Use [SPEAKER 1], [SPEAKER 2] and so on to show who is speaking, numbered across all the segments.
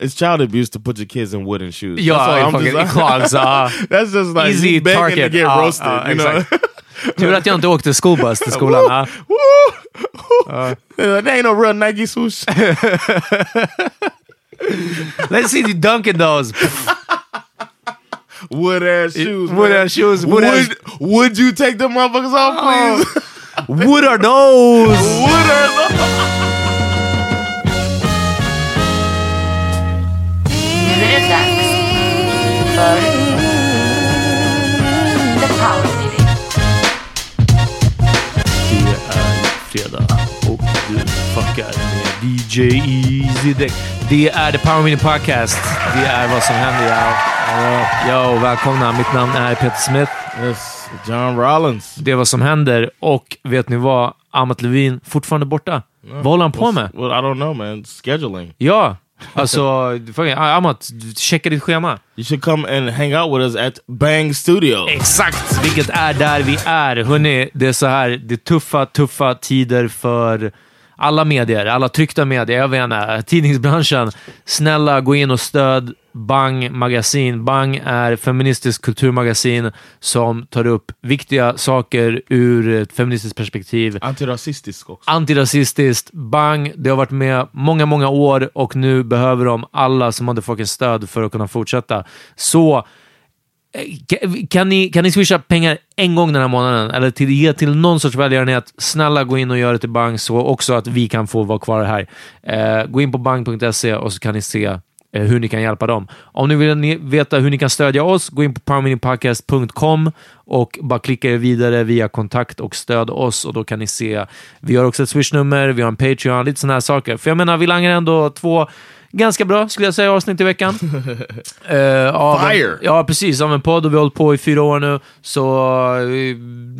[SPEAKER 1] it's child abuse to put your kids in wooden shoes.
[SPEAKER 2] Ja,
[SPEAKER 1] That's I'm
[SPEAKER 2] fucking
[SPEAKER 1] just-
[SPEAKER 2] clogs. Uh,
[SPEAKER 1] That's just like
[SPEAKER 2] easy
[SPEAKER 1] begging
[SPEAKER 2] target.
[SPEAKER 1] to get
[SPEAKER 2] Ja,
[SPEAKER 1] roasted.
[SPEAKER 2] ja,
[SPEAKER 1] you know?
[SPEAKER 2] Tur att jag inte åkte skolbuss till skolan. Uh.
[SPEAKER 1] Woo! That ain't no real Nike swoosh.
[SPEAKER 2] Let's see you dunking those.
[SPEAKER 1] Wood ass shoes.
[SPEAKER 2] Wood ass shoes, wood
[SPEAKER 1] Would,
[SPEAKER 2] ass-
[SPEAKER 1] would you take them motherfuckers off, please?
[SPEAKER 2] What are those?
[SPEAKER 1] Wood are
[SPEAKER 3] Nu det dags för The Power Meeting.
[SPEAKER 2] Det är fredag och du fuckar med DJ Easy Deck. Det är The Power Meeting Podcast. Det är vad som händer. Ja. Yo, välkomna. Mitt namn är Peter Smith.
[SPEAKER 1] Yes, John Rollins.
[SPEAKER 2] Det är vad som händer. Och vet ni vad? Amat Levin fortfarande borta. Vad håller han på med?
[SPEAKER 1] Well, I don't know, man. Scheduling.
[SPEAKER 2] Ja, alltså Amat, checka ditt schema.
[SPEAKER 1] You should come and hang out with us at Bang Studio.
[SPEAKER 2] Exakt, vilket är där vi är. Hörrni, det är så här, det är tuffa, tuffa tider för alla medier, alla tryckta medier, jag vet inte, tidningsbranschen. Snälla, gå in och stöd Bang magasin. Bang är feministiskt kulturmagasin som tar upp viktiga saker ur ett feministiskt perspektiv.
[SPEAKER 1] Antirasistisk också.
[SPEAKER 2] Antirasistiskt. Bang, det har varit med många, många år och nu behöver de alla som motherfucking stöd för att kunna fortsätta. Så Eh, kan- ni, kan ni swisha pengar en gång den här månaden eller till, ge till någon sorts välgörenhet? Snälla gå in och gör det till Bang så också att vi kan få vara kvar här. Eh, gå in på bang.se och så kan ni se eh, hur ni kan hjälpa dem. Om ni vill ni veta hur ni kan stödja oss, gå in på powerminipodcast.com och bara klicka er vidare via kontakt och stöd oss och då kan ni se. Vi har också ett swishnummer, vi har en Patreon, lite sådana här saker. För jag menar, vi langar ändå två ganska bra, skulle jag säga, avsnitt i veckan. Eh, av en-
[SPEAKER 1] Fire!
[SPEAKER 2] Ja, precis. Av en podd och vi har hållit på i fyra år nu. Så eh,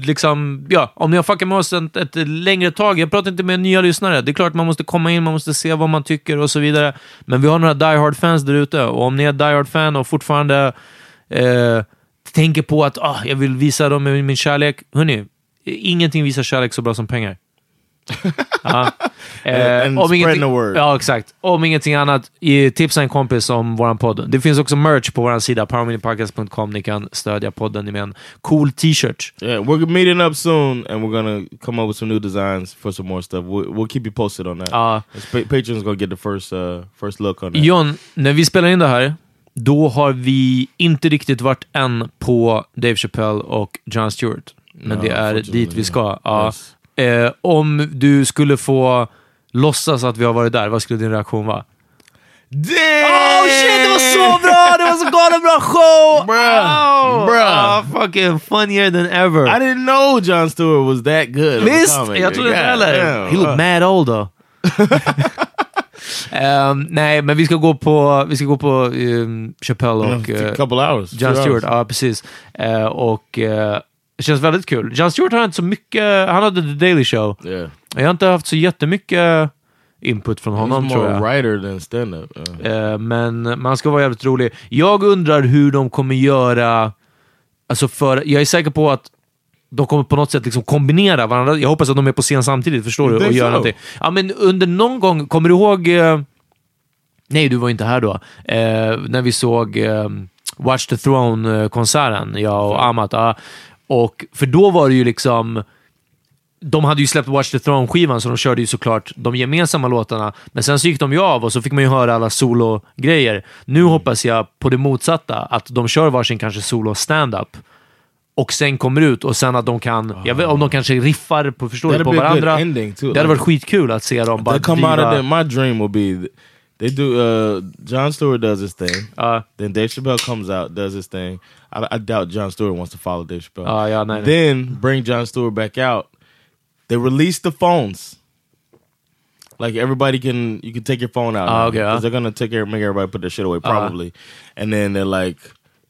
[SPEAKER 2] liksom, ja, om ni har fuckat med oss ett, ett längre tag, jag pratar inte med nya lyssnare. Det är klart man måste komma in, man måste se vad man tycker och så vidare. Men vi har några Die Hard-fans där ute och om ni är Die Hard-fan och fortfarande eh, tänker på att ah, jag vill visa dem min kärlek. Hörni, ingenting visar kärlek så bra som pengar. ja. Eh,
[SPEAKER 1] And
[SPEAKER 2] om
[SPEAKER 1] spreading
[SPEAKER 2] ingenting,
[SPEAKER 1] the word.
[SPEAKER 2] Ja, exakt. Om ingenting annat, tipsa en kompis om våran podd. Det finns också merch på vår sida, powerminipodcast.com. Ni kan stödja podden med en cool t-shirt.
[SPEAKER 1] Yeah, we're meeting up soon, and we're gonna come up with some new designs for some more stuff. We'll, we'll keep you posted on that. Pa- Patreon's gonna get the first uh, first look on that.
[SPEAKER 2] John, när vi spelar in det här, då har vi inte riktigt varit än på Dave Chappelle och Jon Stewart. Men
[SPEAKER 1] Ja,
[SPEAKER 2] det är dit vi ska. Ja.
[SPEAKER 1] Yes.
[SPEAKER 2] Eh, om du skulle få låtsas att vi har varit där, vad skulle din reaktion vara?
[SPEAKER 1] Damn!
[SPEAKER 2] Oh shit, det var så bra! Det var så galet bra show!
[SPEAKER 1] Bruh,
[SPEAKER 2] Oh,
[SPEAKER 1] bruh.
[SPEAKER 2] ah, fucking funnier than ever.
[SPEAKER 1] I didn't know John Stewart was that good.
[SPEAKER 2] Visst, jag trodde inte heller. He looked mad old though. Ehm, nej, men vi ska gå på, vi ska gå på um, Chappelle och
[SPEAKER 1] A
[SPEAKER 2] uh,
[SPEAKER 1] couple hours. Two
[SPEAKER 2] Stewart. Ja, precis. Eh, och eh, det känns väldigt kul. Jon Stewart har inte så mycket, han hade The Daily Show.
[SPEAKER 1] Yeah.
[SPEAKER 2] Jag har inte haft så jättemycket input från
[SPEAKER 1] He's
[SPEAKER 2] honom tror
[SPEAKER 1] more
[SPEAKER 2] jag.
[SPEAKER 1] writer than stand-up. Yeah.
[SPEAKER 2] Eh, men man ska vara jävligt rolig. Jag undrar hur de kommer göra... Alltså för, jag är säker på att de kommer på något sätt liksom kombinera varandra. Jag hoppas att de är på scen samtidigt, förstår du? Och gör
[SPEAKER 1] so?
[SPEAKER 2] någonting. Ja, men under någon gång, kommer du ihåg... Eh, nej, du var inte här då. Eh, när vi såg Watch the Throne-konserten, jag och Amat. Och, för då var det ju liksom de hade ju släppt Watch the Throne-skivan, så de körde ju såklart de gemensamma låtarna. Men sen så gick de ju av och så fick man ju höra alla solo-grejer. Nu hoppas jag på det motsatta, att de kör varsin kanske solo-stand-up och sen kommer ut och sen att de kan, jag vet, om de kanske riffar på, förstår på varandra. Det hade varit skitkul att se dem bara
[SPEAKER 1] They come out of
[SPEAKER 2] driva-
[SPEAKER 1] there. My dream will be they do. Uh, John Stewart does his thing.
[SPEAKER 2] Ja.
[SPEAKER 1] Then Dave Chappelle comes out, does his thing. I, I doubt John Stewart wants to follow Dave Chappelle.
[SPEAKER 2] Ja, ja, nej, nej.
[SPEAKER 1] Then bring John Stewart back out. They release the phones. Like everybody can, you can take your phone out. Now,
[SPEAKER 2] okay,
[SPEAKER 1] 'cause
[SPEAKER 2] ah.
[SPEAKER 1] they're gonna take care, make everybody put their shit away probably, and then they're like,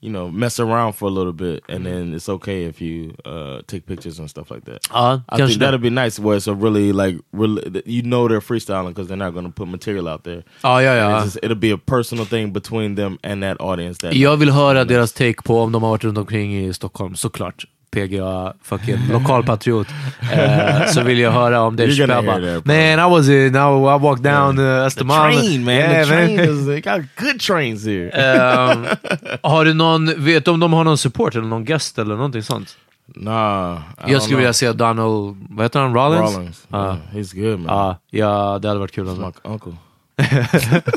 [SPEAKER 1] you know, mess around for a little bit, and then it's okay if you uh, take pictures and stuff like that.
[SPEAKER 2] Ja,
[SPEAKER 1] I think
[SPEAKER 2] det.
[SPEAKER 1] that'd be nice where it's a really like really, you know they're freestyling because they're not to put material out there.
[SPEAKER 2] Ja, ja, ja.
[SPEAKER 1] just- it'll be a personal thing between them and that audience. That
[SPEAKER 2] Jag vill höra deras take på om de har varit runt omkring i Stockholm, såklart. PGA, fucking lokalpatriot. Eh, så vill jag höra om Dave Chappelle. Man, I was in, I, I walked down uh,
[SPEAKER 1] the
[SPEAKER 2] Östermalm.
[SPEAKER 1] train, man.
[SPEAKER 2] Yeah,
[SPEAKER 1] the train
[SPEAKER 2] man.
[SPEAKER 1] is they got good trains here.
[SPEAKER 2] Ehm, har du någon, vet du om de har någon support eller någon gäst eller någonting sånt?
[SPEAKER 1] nah, I
[SPEAKER 2] Jag skulle vilja se Donald, vad heter han. Rollins?
[SPEAKER 1] Rollins.
[SPEAKER 2] Ja.
[SPEAKER 1] Yeah, he's good, man.
[SPEAKER 2] Ja, ja, det hade varit kul.
[SPEAKER 1] He's
[SPEAKER 2] Alltså.
[SPEAKER 1] my uncle.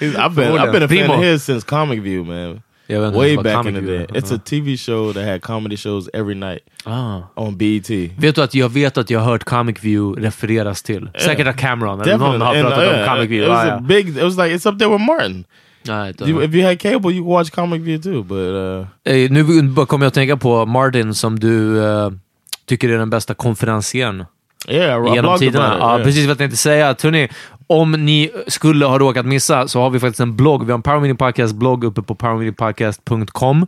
[SPEAKER 1] I've been I've been a fan of his since Comic View, man.
[SPEAKER 2] Inte
[SPEAKER 1] Way back in the day. It's a TV show that had comedy shows every night
[SPEAKER 2] Ah.
[SPEAKER 1] on BET.
[SPEAKER 2] Vet du att jag vet att jag har hört Comic View refereras till? Säkert av Cameron, eller någon har
[SPEAKER 1] And,
[SPEAKER 2] pratat
[SPEAKER 1] uh,
[SPEAKER 2] om Comic View.
[SPEAKER 1] It was
[SPEAKER 2] Ah,
[SPEAKER 1] a big. It was like it's up there with Martin.
[SPEAKER 2] Nej.
[SPEAKER 1] You, if you had cable, you could watch Comic View too. But uh,
[SPEAKER 2] Eh, Nu kommer jag att tänka på Martin som du eh, tycker är den bästa konferencieren
[SPEAKER 1] yeah,
[SPEAKER 2] genom tiderna. Ja,
[SPEAKER 1] yeah.
[SPEAKER 2] Precis vad jag tänkte säga. Hörni, om ni skulle ha råkat missa så har vi faktiskt en blogg. Vi har en Power Meeting Podcast-blogg uppe på powermeetingpodcast.com.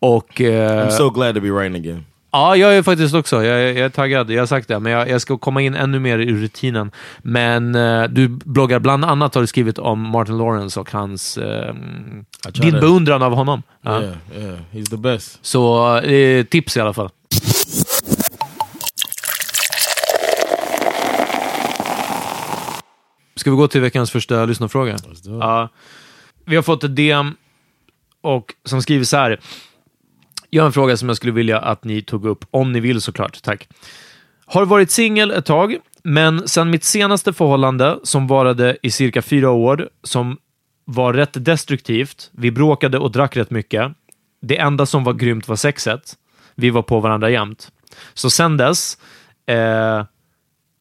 [SPEAKER 2] Och... eh,
[SPEAKER 1] I'm so glad to be writing again.
[SPEAKER 2] Ja, jag är faktiskt också. Jag, är- jag är taggad. Jag har sagt det, men jag, jag ska komma in ännu mer i rutinen. Men eh, du bloggar, bland annat har du skrivit om Martin Lawrence och hans... eh, din beundran av honom.
[SPEAKER 1] Yeah, yeah, he's the best.
[SPEAKER 2] Så eh, tips i alla fall. Ska vi gå till veckans första lyssnarfråga? Ja. Vi har fått ett DM och som skriver så här. Jag har en fråga som jag skulle vilja att ni tog upp, om ni vill såklart. Tack. Har varit singel ett tag, men sen mitt senaste förhållande som varade i cirka fyra år, som var rätt destruktivt. Vi bråkade och drack rätt mycket. Det enda som var grymt var sexet. Vi var på varandra jämt. Så sen dess eh,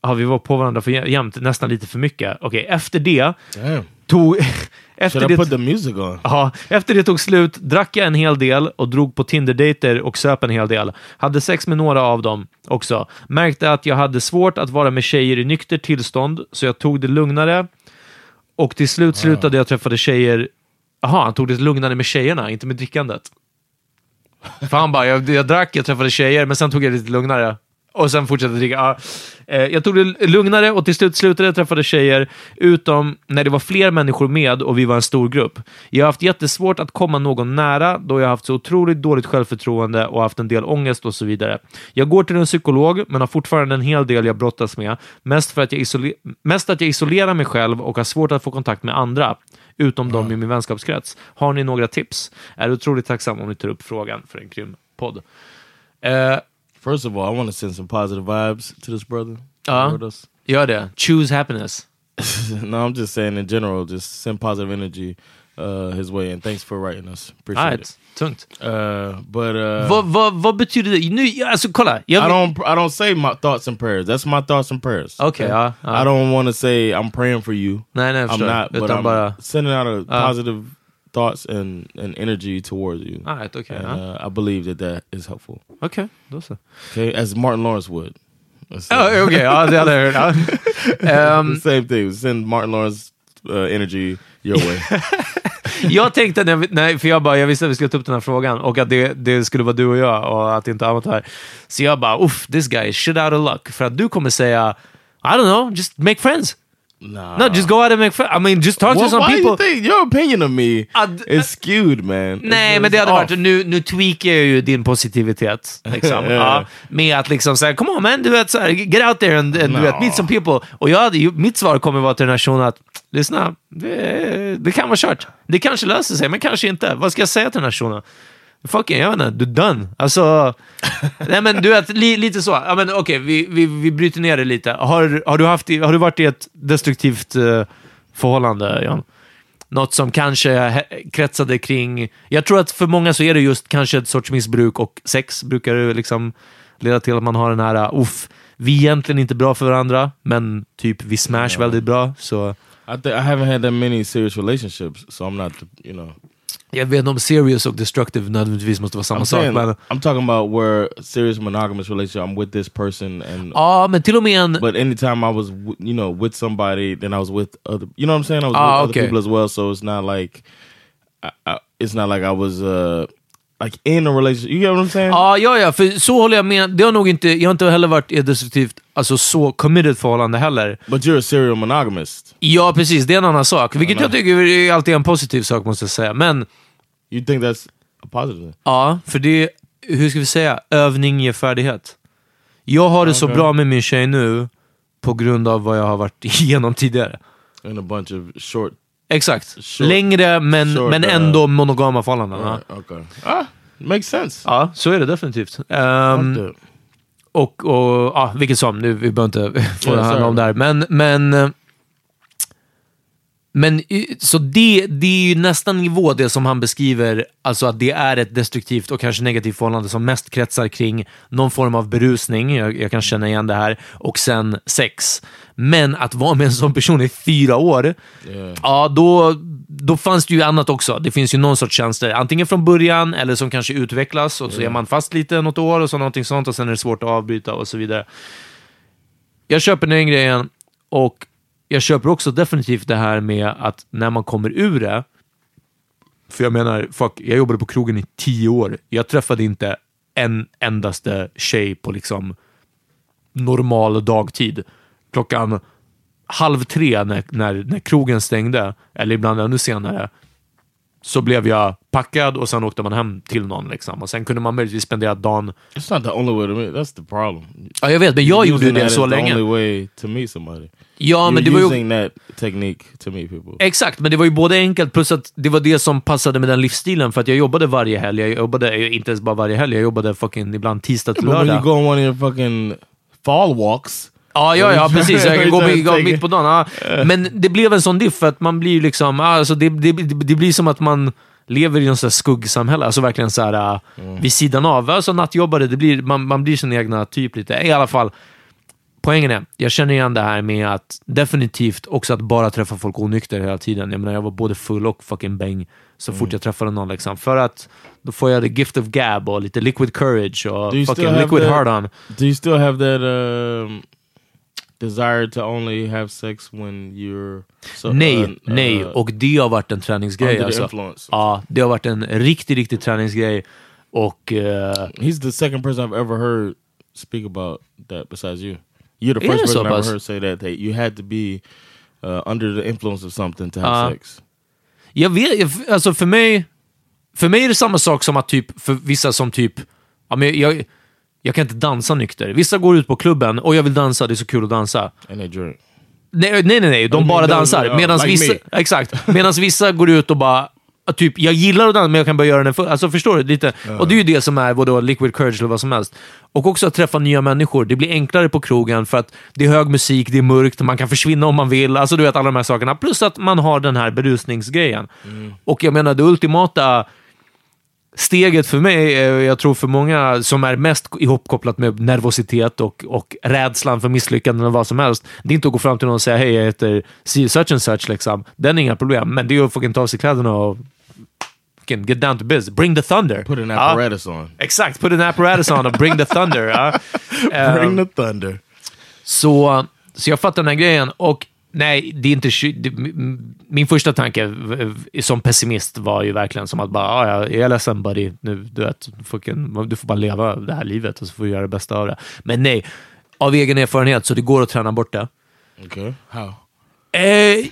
[SPEAKER 2] har vi varit på varandra för jämt, nästan lite för mycket. Okej, efter det
[SPEAKER 1] Damn.
[SPEAKER 2] tog... efter
[SPEAKER 1] Should I
[SPEAKER 2] det,
[SPEAKER 1] put the music on?
[SPEAKER 2] Ja, efter det tog slut drack jag en hel del och drog på Tinder-dejter och söp en hel del. Hade sex med några av dem också. Märkte att jag hade svårt att vara med tjejer i nykter tillstånd, så jag tog det lugnare och till slut slutade jag träffade tjejer. Jaha, han tog det lugnare med tjejerna, inte med drickandet. För han bara, jag, jag drack, jag träffade tjejer, men sen tog jag det lite lugnare. Och sen fortsatte dricka. Ja. Eh, jag tog det lugnare och till slut slutade jag träffa tjejer, utom när det var fler människor med och vi var en stor grupp. Jag har haft jättesvårt att komma någon nära då jag har haft så otroligt dåligt självförtroende och haft en del ångest och så vidare. Jag går till en psykolog, men har fortfarande en hel del jag brottas med. Mest, för att jag mest att jag isolerar mig själv och har svårt att få kontakt med andra, utom de i min vänskapskrets. Har ni några tips? Är otroligt tacksam om ni tar upp frågan för en grym podd. Eh,
[SPEAKER 1] First of all, I want to send some positive vibes to this brother. With us.
[SPEAKER 2] Gör det. Choose happiness.
[SPEAKER 1] no, I'm just saying in general, just send positive energy uh, his way, and thanks for writing us. Appreciate
[SPEAKER 2] Right.
[SPEAKER 1] it.
[SPEAKER 2] Tungt.
[SPEAKER 1] Uh, but uh,
[SPEAKER 2] Vad, vad, vad betyder det? Nu, alltså kolla. Jag,
[SPEAKER 1] I don't, I don't say my thoughts and prayers. That's my thoughts and prayers.
[SPEAKER 2] Okay. ja, ja.
[SPEAKER 1] I don't want to say I'm praying for you.
[SPEAKER 2] Nej, nej, jag
[SPEAKER 1] I'm not, but
[SPEAKER 2] Utan
[SPEAKER 1] I'm
[SPEAKER 2] bara...
[SPEAKER 1] sending out a
[SPEAKER 2] Ja.
[SPEAKER 1] positive thoughts and, and energy towards you.
[SPEAKER 2] Alright, okej.
[SPEAKER 1] And,
[SPEAKER 2] ja.
[SPEAKER 1] uh, I believe that that is helpful.
[SPEAKER 2] Okej, då så.
[SPEAKER 1] Okay, as Martin Lawrence would. Let's say.
[SPEAKER 2] Ja, det hade jag hört.
[SPEAKER 1] The same thing. Send Martin Lawrence uh, energy your way.
[SPEAKER 2] jag tänkte, när nej, för jag bara, jag visste att vi skulle ta upp den här frågan och att det, det skulle vara du och jag och att inte Amat var här. Så jag bara, uff, this guy is shit out of luck. För att du kommer säga, I don't know, just make friends.
[SPEAKER 1] Nah.
[SPEAKER 2] No, just go out and make friends. I mean, just talk to
[SPEAKER 1] Well,
[SPEAKER 2] some
[SPEAKER 1] why
[SPEAKER 2] people.
[SPEAKER 1] you think your opinion of me
[SPEAKER 2] Ad-
[SPEAKER 1] is skewed, man?
[SPEAKER 2] Nej,
[SPEAKER 1] It's-
[SPEAKER 2] men det hade
[SPEAKER 1] off.
[SPEAKER 2] varit, nu, nu tweakar jag ju din positivitet. Liksom.
[SPEAKER 1] Ja.
[SPEAKER 2] ja, med att liksom säga, come on man, du vet, så här, get out there and, and du vet,
[SPEAKER 1] No.
[SPEAKER 2] meet some people. Och jag hade, ju- mitt svar kommer vara till den här shunon att, lyssna, det, det kan vara kört. Det kanske löser sig, men kanske inte. Vad ska jag säga till den här shunon? Fucking, jag vet inte, du är done. Alltså, nej men du vet, li, lite så. Ja, men okej, vi, vi, vi bryter ner det lite. Har, har, du, haft, har du varit i ett destruktivt eh, förhållande, Jan? Något som kanske kretsade kring... Jag tror att för många så är det just kanske ett sorts missbruk och sex brukar det liksom leda till att man har den här, uff, vi är egentligen inte bra för varandra, men typ vi smash väldigt bra. Så
[SPEAKER 1] I, I haven't had that many serious relationships, so I'm not, you know.
[SPEAKER 2] Jag vet inte om serious och destructive nödvändigtvis måste vara samma
[SPEAKER 1] I'm
[SPEAKER 2] sak.
[SPEAKER 1] saying,
[SPEAKER 2] Men,
[SPEAKER 1] I'm talking about where serious monogamous relationship. I'm with this person, and
[SPEAKER 2] ja, men till och med en...
[SPEAKER 1] but anytime I was, you know, with somebody, then I was with other. You know what I'm saying? I was
[SPEAKER 2] Ah,
[SPEAKER 1] with
[SPEAKER 2] okay.
[SPEAKER 1] other people as well. So it's not like, I, I, it's not like I was uh like in a relationship. You get what I'm saying?
[SPEAKER 2] Ja, ja, ja, för så håller jag med. Det har nog inte, jag har inte heller varit i ett destruktivt, alltså så committed förhållande heller.
[SPEAKER 1] But you're a serial monogamist.
[SPEAKER 2] Ja, precis. Det är en annan sak. Vilket jag tycker är alltid en positiv sak, måste jag säga. Men
[SPEAKER 1] You think that's a positive?
[SPEAKER 2] ja, för det hur ska vi säga, övning ger färdighet. Jag har det så
[SPEAKER 1] Okej.
[SPEAKER 2] bra med min tjej nu på grund av vad jag har varit igenom tidigare.
[SPEAKER 1] In a bunch of short.
[SPEAKER 2] Exakt.
[SPEAKER 1] Short-
[SPEAKER 2] Längre men,
[SPEAKER 1] short,
[SPEAKER 2] men
[SPEAKER 1] uh,
[SPEAKER 2] ändå monogama förhållanden. Ja.
[SPEAKER 1] Right, okay. Ah, makes sense.
[SPEAKER 2] ja, så är det definitivt.
[SPEAKER 1] That.
[SPEAKER 2] och, och ja, vilket som, nu, vi behöver inte få
[SPEAKER 1] Ja,
[SPEAKER 2] det handla om här. Men, men, eh, men så det, det är ju nästan nivå det som han beskriver, alltså att det är ett destruktivt och kanske negativt förhållande som mest kretsar kring någon form av berusning, jag, jag kan känna igen det här, och sen sex. Men att vara med en sån person i fyra år, ja då, då fanns det ju annat också. Det finns ju någon sorts tjänster, antingen från början eller som kanske utvecklas och så är man fast lite något år och så någonting sånt och sen är det svårt att avbryta och så vidare. Jag köper den grejen och jag köper också definitivt det här med att när man kommer ur det, för jag menar, fuck, jag jobbade på krogen i tio år. Jag träffade inte en endaste tjej på liksom normal dagtid. Klockan halv tre när, när, när krogen stängde, eller ibland ännu senare, så blev jag packad och sen åkte man hem till någon. Liksom. Och sen kunde man möjligtvis spendera dagen...
[SPEAKER 1] It's not the only way to meet. That's the problem.
[SPEAKER 2] Ja, jag vet, men jag
[SPEAKER 1] Using
[SPEAKER 2] gjorde det så
[SPEAKER 1] the
[SPEAKER 2] länge.
[SPEAKER 1] only way to meet somebody.
[SPEAKER 2] Ja, men
[SPEAKER 1] You're
[SPEAKER 2] det var ju...
[SPEAKER 1] that technique to meet people.
[SPEAKER 2] Exakt, men det var ju både enkelt plus att det var det som passade med den livsstilen. För att jag jobbade varje helg. Jag jobbade eh, inte ens bara varje helg, jag jobbade fucking ibland tisdag till
[SPEAKER 1] But when you
[SPEAKER 2] lördag.
[SPEAKER 1] go on one of your fucking fall walks,
[SPEAKER 2] Ja, ja, ja, precis. Jag kan gå mitt, mitt
[SPEAKER 1] it.
[SPEAKER 2] på dagen. Ja. Men det blev en sån diff för att man blir ju liksom... Alltså det, det, det blir som att man lever i något här skuggsamhälle. Alltså verkligen så här äh, vid sidan av. Alltså nattjobbare, det blir, man, man blir sin egna typ lite. I alla fall, poängen är, jag känner igen det här med att definitivt också att bara träffa folk onykter hela tiden. Jag menar, jag var både full och fucking bäng så
[SPEAKER 1] Mm.
[SPEAKER 2] fort jag träffade någon. Liksom. För att då får jag the gift of gab och lite liquid courage och fucking liquid hard on.
[SPEAKER 1] do you still have that um, desire to only have sex when you're... So,
[SPEAKER 2] nej,
[SPEAKER 1] uh,
[SPEAKER 2] nej.
[SPEAKER 1] uh,
[SPEAKER 2] Och det har varit en träningsgrej. Alltså. Ja, det har varit en riktig, riktig träningsgrej. Och... eh,
[SPEAKER 1] He's the second person I've ever heard speak about that besides you. You're the first person I've ever heard say that, that you had to be uh, under the influence of something to have sex.
[SPEAKER 2] Jag vet, alltså för mig, för mig är det samma sak som att typ, för vissa som typ, ja, men jag, jag kan inte dansa nykter. Vissa går ut på klubben och jag vill dansa, det är så kul att dansa.
[SPEAKER 1] And they drink.
[SPEAKER 2] Nej, nej, nej, de bara dansar. Medan
[SPEAKER 1] like
[SPEAKER 2] vissa,
[SPEAKER 1] me.
[SPEAKER 2] exakt, medans vissa går ut och bara, typ, jag gillar att dansa men jag kan bara göra den för, Alltså förstår du? Lite. Och det är ju det som är vadå, liquid courage eller vad som helst. Och också att träffa nya människor. Det blir enklare på krogen för att det är hög musik, det är mörkt, man kan försvinna om man vill. Alltså du vet alla de här sakerna. Plus att man har den här berusningsgrejen. Och jag menar, det ultimata steget för mig, jag tror för många som är mest ihopkopplat med nervositet och, och rädslan för misslyckanden eller vad som helst. Det är inte att gå fram till någon och säga hej, jag heter such and such. Liksom. Den är inga problem. Men det är att fucking ta av sig kläderna och get down to business. Bring the thunder.
[SPEAKER 1] Put an
[SPEAKER 2] Ja,
[SPEAKER 1] apparatus on.
[SPEAKER 2] exakt, put an apparatus on och bring the thunder. Ja.
[SPEAKER 1] Bring
[SPEAKER 2] Eh,
[SPEAKER 1] the thunder.
[SPEAKER 2] så, så jag fattar den här grejen. Och nej, det är inte... min första tanke som pessimist var ju verkligen som att bara, ah, ja, jag är ledsen buddy, nu, du, vet, fucking, du får bara leva det här livet och så får du göra det bästa av det. Men nej, av egen erfarenhet så det går att träna bort det.
[SPEAKER 1] Okay. How?
[SPEAKER 2] Eh,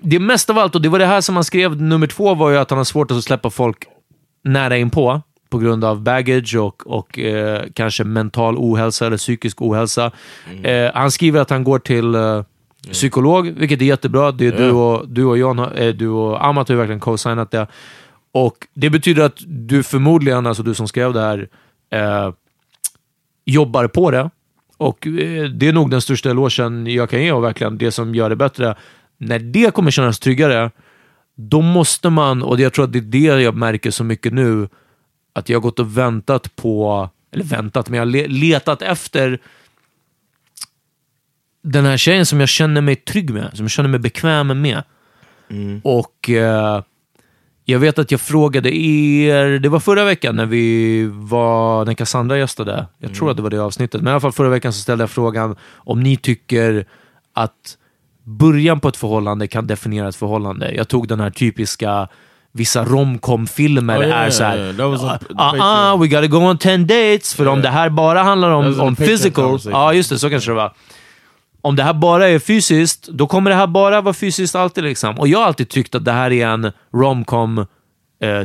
[SPEAKER 2] det mest av allt, och det var det här som han skrev, nummer två var ju att han har svårt att släppa folk nära inpå på grund av baggage och, och eh, kanske mental ohälsa eller psykisk ohälsa. Eh, han skriver att han går till eh, psykolog, vilket är jättebra. Det är du, och, du och John, har- eh, du och Amat har ju verkligen co-signat det. Och det betyder att du förmodligen, alltså du som skrev det här, eh, jobbar på det. Och eh, det är nog den största elogen jag kan ge och verkligen det som gör det bättre. När det kommer kännas tryggare, då måste man, och jag tror att det är det jag märker så mycket nu, att jag har gått och väntat på, eller väntat, men jag har le- letat efter den här tjejen som jag känner mig trygg med, som jag känner mig bekväm med. Och eh, jag vet att jag frågade er, det var förra veckan när vi var, när Cassandra gästade. Jag tror att det var det avsnittet. Men i alla fall förra veckan så ställde jag frågan om ni tycker att början på ett förhållande kan definiera ett förhållande. Jag tog den här typiska vissa romcom-filmer
[SPEAKER 1] Oh, yeah,
[SPEAKER 2] är så här,
[SPEAKER 1] yeah, that was on the
[SPEAKER 2] ah, ah, we gotta go on 10 dates. För om det här bara handlar om, om physical, ja just det, så kanske det var om det här bara är fysiskt, då kommer det här bara vara fysiskt alltid. Liksom. Och jag har alltid tyckt att det här är en romcom eh.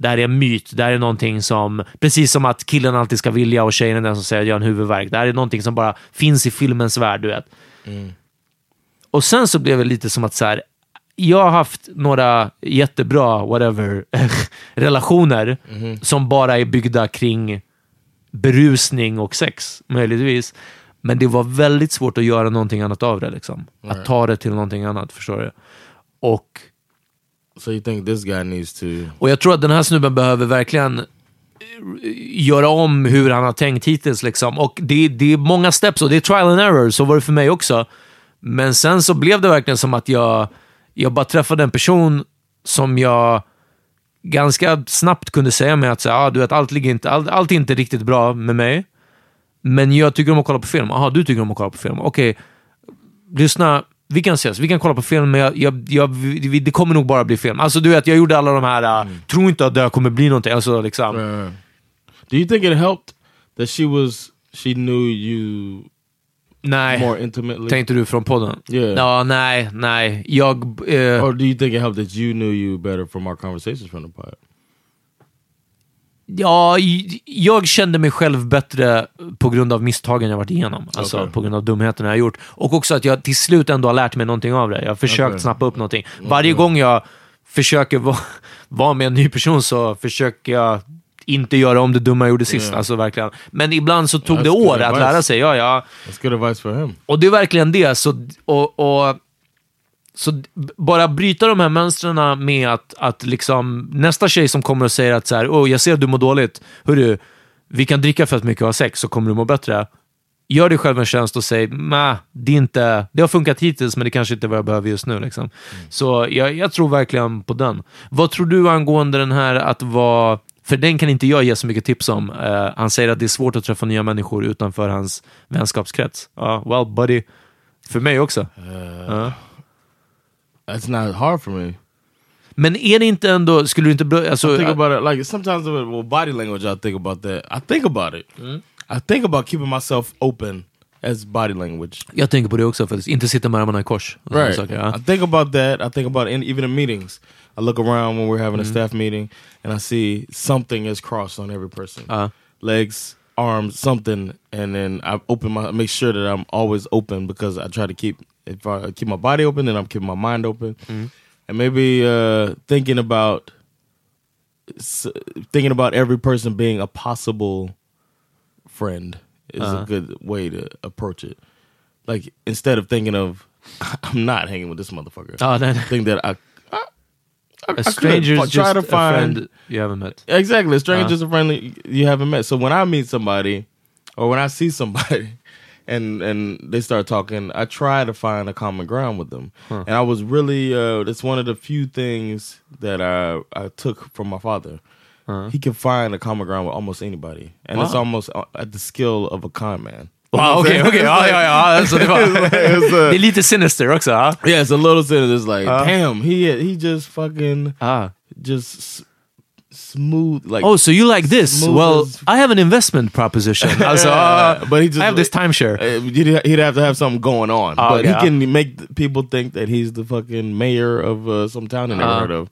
[SPEAKER 2] Det här är en myt. Det här är någonting som, precis som att killen alltid ska vilja och tjejen är den som säger att jag har en huvudvärk. Det här är någonting som bara finns i filmens värld, du vet. Och sen så blev det lite som att så här, jag har haft några jättebra, whatever, relationer som bara är byggda kring berusning och sex, möjligtvis. Men det var väldigt svårt att göra någonting annat av det. Liksom. Att ta det till någonting annat, förstår du? Och,
[SPEAKER 1] So you think this guy needs to...
[SPEAKER 2] och jag tror att den här snubben behöver verkligen eh, göra om hur han har tänkt hittills. Liksom. Och det, det är många steps och det är trial and error, så var det för mig också. Men sen så blev det verkligen som att jag, jag bara träffade en person som jag ganska snabbt kunde säga mig att så, ah, du vet, allt, ligger inte, allt, allt är inte riktigt bra med mig. Men jag tycker om att kolla på film. Jaha, du tycker om att kolla på film. Okej, lyssna. Vi kan ses, vi kan kolla på film, men jag, jag, jag, vi- det kommer nog bara bli film. Alltså du vet, jag gjorde alla de här, uh, tro inte att det här kommer bli någonting. Alltså, liksom.
[SPEAKER 1] Uh, do you think it helped that she was... She knew you
[SPEAKER 2] Nej,
[SPEAKER 1] more intimately?
[SPEAKER 2] tänkte du från podden?
[SPEAKER 1] Yeah.
[SPEAKER 2] Ja, nej, nej. Jag... eh,
[SPEAKER 1] Or do you think it helped that you knew you better from our conversations from the pod?
[SPEAKER 2] Ja, jag kände mig själv bättre på grund av misstagen jag varit igenom. Alltså
[SPEAKER 1] Okej.
[SPEAKER 2] på grund av dumheterna jag gjort. Och också att jag till slut ändå har lärt mig någonting av det. Jag har försökt
[SPEAKER 1] Okej.
[SPEAKER 2] snappa upp någonting. Varje gång jag försöker vara, vara med en ny person så försöker jag inte göra om det dumma jag gjorde sist. Alltså verkligen. Men ibland så tog det år att lära sig. Ja, ja.
[SPEAKER 1] That's good advice for him.
[SPEAKER 2] Och det är verkligen det. Så, och, och, så bara bryta de här mönstren med att, att liksom, nästa tjej som kommer och säger att så här, oh, jag ser att du mår dåligt, hörru, vi kan dricka fett mycket och ha sex så kommer du må bättre. Gör dig själv en tjänst och säg, nah, det, är inte, det har funkat hittills men det kanske inte är vad jag behöver just nu. Liksom. Så jag, jag tror verkligen på den. Vad tror du angående den här att vara För den kan inte jag ge så mycket tips om. Eh, han säger att det är svårt att träffa nya människor utanför hans vänskapskrets. Ja, well buddy. För mig också. Ja.
[SPEAKER 1] That's not hard for me.
[SPEAKER 2] Men är det inte ändå, skulle du inte... Alltså,
[SPEAKER 1] I think about it like sometimes with well, body language. I think about that. I think about it. I think about keeping myself open as body language.
[SPEAKER 2] jag tänker på det också, faktiskt. Inte sitta med armarna i kors.
[SPEAKER 1] Right.
[SPEAKER 2] Saker, ja.
[SPEAKER 1] I think about that. I think about in, even in meetings. I look around when we're having a staff meeting and I see something is crossed on every person.
[SPEAKER 2] Uh.
[SPEAKER 1] Legs, arms, something, and then I open my make sure that I'm always open because I try to keep if I keep my body open, then I'm keeping my mind open, and maybe uh, thinking about thinking about every person being a possible friend is a good way to approach it. Like instead of thinking of I'm not hanging with this motherfucker.
[SPEAKER 2] Oh, nej.
[SPEAKER 1] think that I, I,
[SPEAKER 2] A
[SPEAKER 1] could
[SPEAKER 2] stranger's
[SPEAKER 1] try
[SPEAKER 2] just
[SPEAKER 1] to
[SPEAKER 2] a
[SPEAKER 1] find
[SPEAKER 2] friend you haven't met.
[SPEAKER 1] exactly a stranger just a friendly you haven't met. So when I meet somebody, or when I see somebody, and and they start talking, I try to find a common ground with them. And I was really uh, it's one of the few things that I I took from my father. He can find a common ground with almost anybody, and it's almost uh, at the skill of a con man.
[SPEAKER 2] Wow, okej, okej. Ja, ja, ja. Alltså, det, var,
[SPEAKER 1] It's a-
[SPEAKER 2] det är lite sinister också. Ja.
[SPEAKER 1] Yeah, it's a little sinister. It's like, damn, he he just fucking
[SPEAKER 2] Ah.
[SPEAKER 1] just s- smooth like.
[SPEAKER 2] Oh, so you like this? Well,
[SPEAKER 1] as-
[SPEAKER 2] I have an investment proposition.
[SPEAKER 1] Yeah,
[SPEAKER 2] uh,
[SPEAKER 1] but he just
[SPEAKER 2] I have this timeshare.
[SPEAKER 1] Uh, he'd, he'd have to have something going on,
[SPEAKER 2] Oh,
[SPEAKER 1] but
[SPEAKER 2] okay.
[SPEAKER 1] he can make people think that he's the fucking mayor of uh, some town they never
[SPEAKER 2] Uh.
[SPEAKER 1] heard of,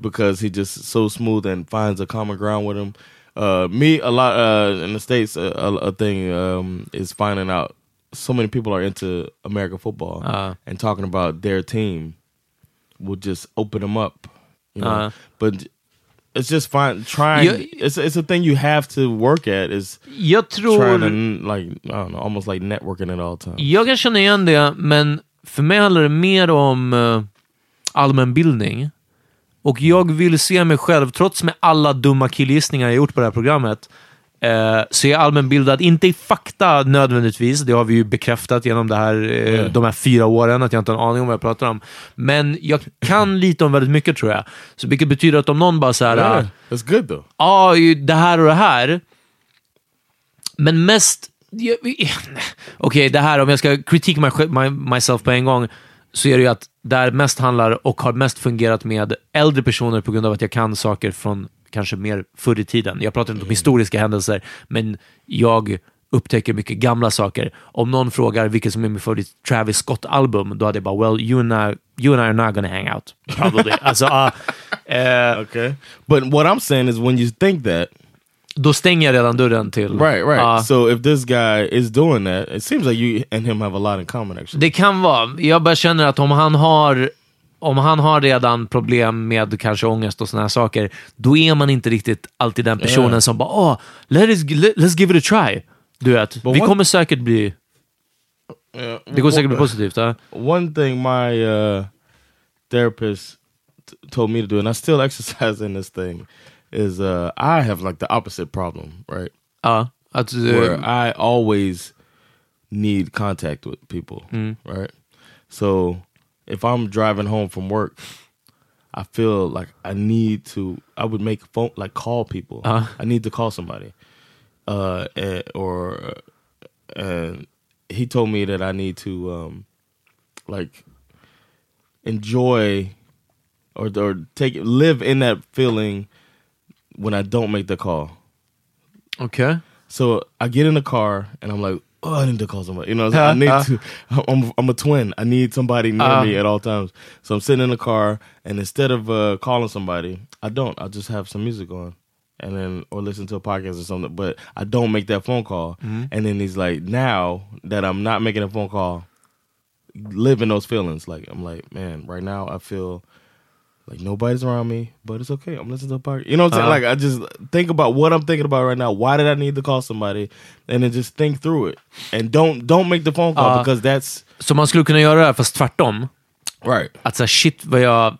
[SPEAKER 1] because he just so smooth and finds a common ground with him. Uh, me a lot uh, in the states. A, a, thing um, is finding out so many people are into American football
[SPEAKER 2] Uh.
[SPEAKER 1] and talking about their team will just open them up, you know.
[SPEAKER 2] Uh.
[SPEAKER 1] But it's just fine trying.
[SPEAKER 2] You-
[SPEAKER 1] it's it's a thing you have to work at. Is
[SPEAKER 2] Jag
[SPEAKER 1] trying to
[SPEAKER 2] tror...
[SPEAKER 1] like I don't know, almost like networking at all times.
[SPEAKER 2] Jag kan känna igen det, men för mig handlar det mer om uh, allmänbildning. Och jag vill se mig själv, trots med alla dumma killgissningar jag gjort på det här programmet, eh, så är jag allmänbildad, inte i fakta nödvändigtvis, det har vi ju bekräftat genom det här, eh, de här fyra åren, att jag inte har en aning om vad jag pratar om. Men jag kan lite om väldigt mycket tror jag. Så vilket betyder att om någon bara så här,
[SPEAKER 1] Yeah,
[SPEAKER 2] ah,
[SPEAKER 1] that's good though.
[SPEAKER 2] ja, ju det här och det här. Men mest... Okej, det här, om jag ska critique my, my, myself på en gång, så är det ju att det här mest handlar och har mest fungerat med äldre personer på grund av att jag kan saker från kanske mer förr i tiden. Jag pratar inte om historiska händelser, men jag upptäcker mycket gamla saker. Om någon frågar vilket som är min favorit Travis Scott-album, då hade jag bara well, you and I, you and I are not gonna hang out. Probably. alltså, ah, eh,
[SPEAKER 1] Okay, but what I'm saying is when you think that,
[SPEAKER 2] då stänger jag redan dörren till...
[SPEAKER 1] right, right.
[SPEAKER 2] Ah.
[SPEAKER 1] so if this guy is doing that, it seems like you and him have a lot in common actually.
[SPEAKER 2] Det kan vara. Jag bara känner att om han har om han har redan problem med kanske ångest och såna här saker, då är man inte riktigt alltid den personen
[SPEAKER 1] Yeah.
[SPEAKER 2] som bara oh, let us, let, let's give it a try. Du vet,
[SPEAKER 1] But
[SPEAKER 2] vi kommer säkert bli...
[SPEAKER 1] Yeah.
[SPEAKER 2] Det kommer säkert bli positivt. Ja?
[SPEAKER 1] One thing my uh, therapist told me to do, and I still exercise in this thing, is uh, I have like the opposite problem, right?
[SPEAKER 2] Ja, att, eh,
[SPEAKER 1] where I always need contact with people, right? So if I'm driving home from work, I feel like I need to. I would make phone like call people.
[SPEAKER 2] Uh-huh.
[SPEAKER 1] I need to call somebody, uh, and, or uh, and he told me that I need to um, like enjoy or or take live in that feeling when I don't make the call.
[SPEAKER 2] Okay.
[SPEAKER 1] So I get in the car and I'm like, oh, I need to call somebody. You know, I need to. I'm I'm a twin. I need somebody near
[SPEAKER 2] Uh.
[SPEAKER 1] me at all times. So I'm sitting in the car, and instead of uh, calling somebody, I don't. I just have some music on, and then or listen to a podcast or something. But I don't make that phone call. And then he's like, now that I'm not making a phone call, living those feelings. Like I'm like, man, right now I feel. Like nobody's around me, but it's okay. I'm listening to a podcast. You know what I'm saying?
[SPEAKER 2] Uh-huh.
[SPEAKER 1] Like I just think about what I'm thinking about right now. Why did I need to call somebody? And then just think through it. And don't don't make the phone call
[SPEAKER 2] Uh,
[SPEAKER 1] because that's
[SPEAKER 2] Så man skulle kunna göra det här fast tvärtom.
[SPEAKER 1] right.
[SPEAKER 2] Att säga shit vad jag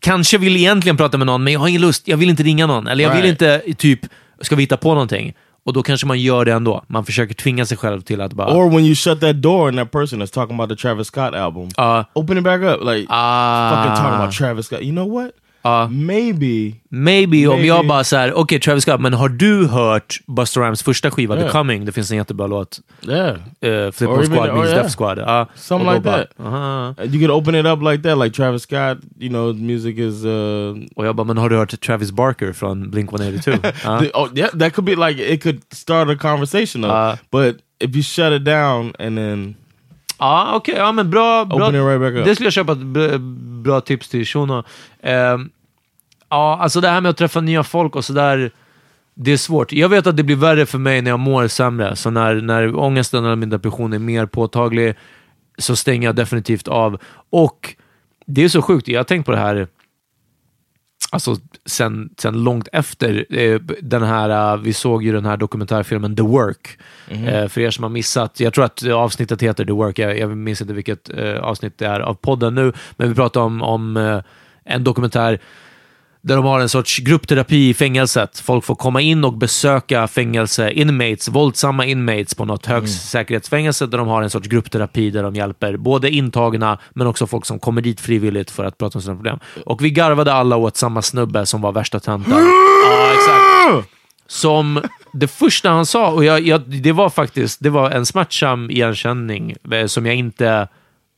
[SPEAKER 2] kanske vill egentligen prata med någon, men jag har ingen lust. Jag vill inte ringa någon. Eller jag vill
[SPEAKER 1] Right.
[SPEAKER 2] inte, typ, ska vi hitta på någonting? Och då kanske man gör det ändå. Man försöker tvinga sig själv till att bara...
[SPEAKER 1] Or when you shut that door and that person is talking about the Travis Scott album,
[SPEAKER 2] Uh,
[SPEAKER 1] open it back up. Like
[SPEAKER 2] Ah.
[SPEAKER 1] fucking talking about Travis Scott. You know what?
[SPEAKER 2] Ja.
[SPEAKER 1] maybe
[SPEAKER 2] Maybe om jag bara såhär, okej Travis Scott, men har du hört Busta Rhymes första skiva, The
[SPEAKER 1] Yeah.
[SPEAKER 2] Coming? Det finns en jättebra låt.
[SPEAKER 1] yeah.
[SPEAKER 2] Uh, Flip
[SPEAKER 1] Or
[SPEAKER 2] Mode
[SPEAKER 1] even-
[SPEAKER 2] Squad
[SPEAKER 1] or
[SPEAKER 2] meets
[SPEAKER 1] yeah.
[SPEAKER 2] Def Squad. Ja.
[SPEAKER 1] Something like
[SPEAKER 2] bara,
[SPEAKER 1] that.
[SPEAKER 2] aha.
[SPEAKER 1] You could open it up like that, like Travis Scott. You know, music is. Uh,
[SPEAKER 2] Och jag bara, men har du hört Travis Barker från Blink-182? Ja.
[SPEAKER 1] the- oh, yeah, that could be like it could start a conversation. Though.
[SPEAKER 2] Uh,
[SPEAKER 1] but if you shut it down and then
[SPEAKER 2] Ja, okej. ja, men bra. bra
[SPEAKER 1] Open it right back up.
[SPEAKER 2] Det skulle jag köpa ett bra, tips till Shuno. Ehm, ja, alltså det här med att träffa nya folk och sådär. Det är svårt. Jag vet att det blir värre för mig när jag mår sämre. Så när, när ångesten eller min depression är mer påtaglig så stänger jag definitivt av. Och det är så sjukt. Jag har tänkt på det här alltså sen, sen långt efter eh, den här, eh, vi såg ju den här dokumentärfilmen The Work. Eh, för er som har missat, jag tror att avsnittet heter The Work, jag, jag minns inte vilket avsnitt det är av podden nu, men vi pratar om, om en dokumentär där de har en sorts gruppterapi i fängelset. Folk får komma in och besöka fängelse, inmates, våldsamma inmates på något högsäkerhetsfängelse där de har en sorts gruppterapi där de hjälper både intagna men också folk som kommer dit frivilligt för att prata om sina problem. Och vi garvade alla åt samma snubbe som var värsta tönten. ja, exakt. Som det första han sa, och jag, jag, det var faktiskt det var en smärtsam igenkänning eh, som jag inte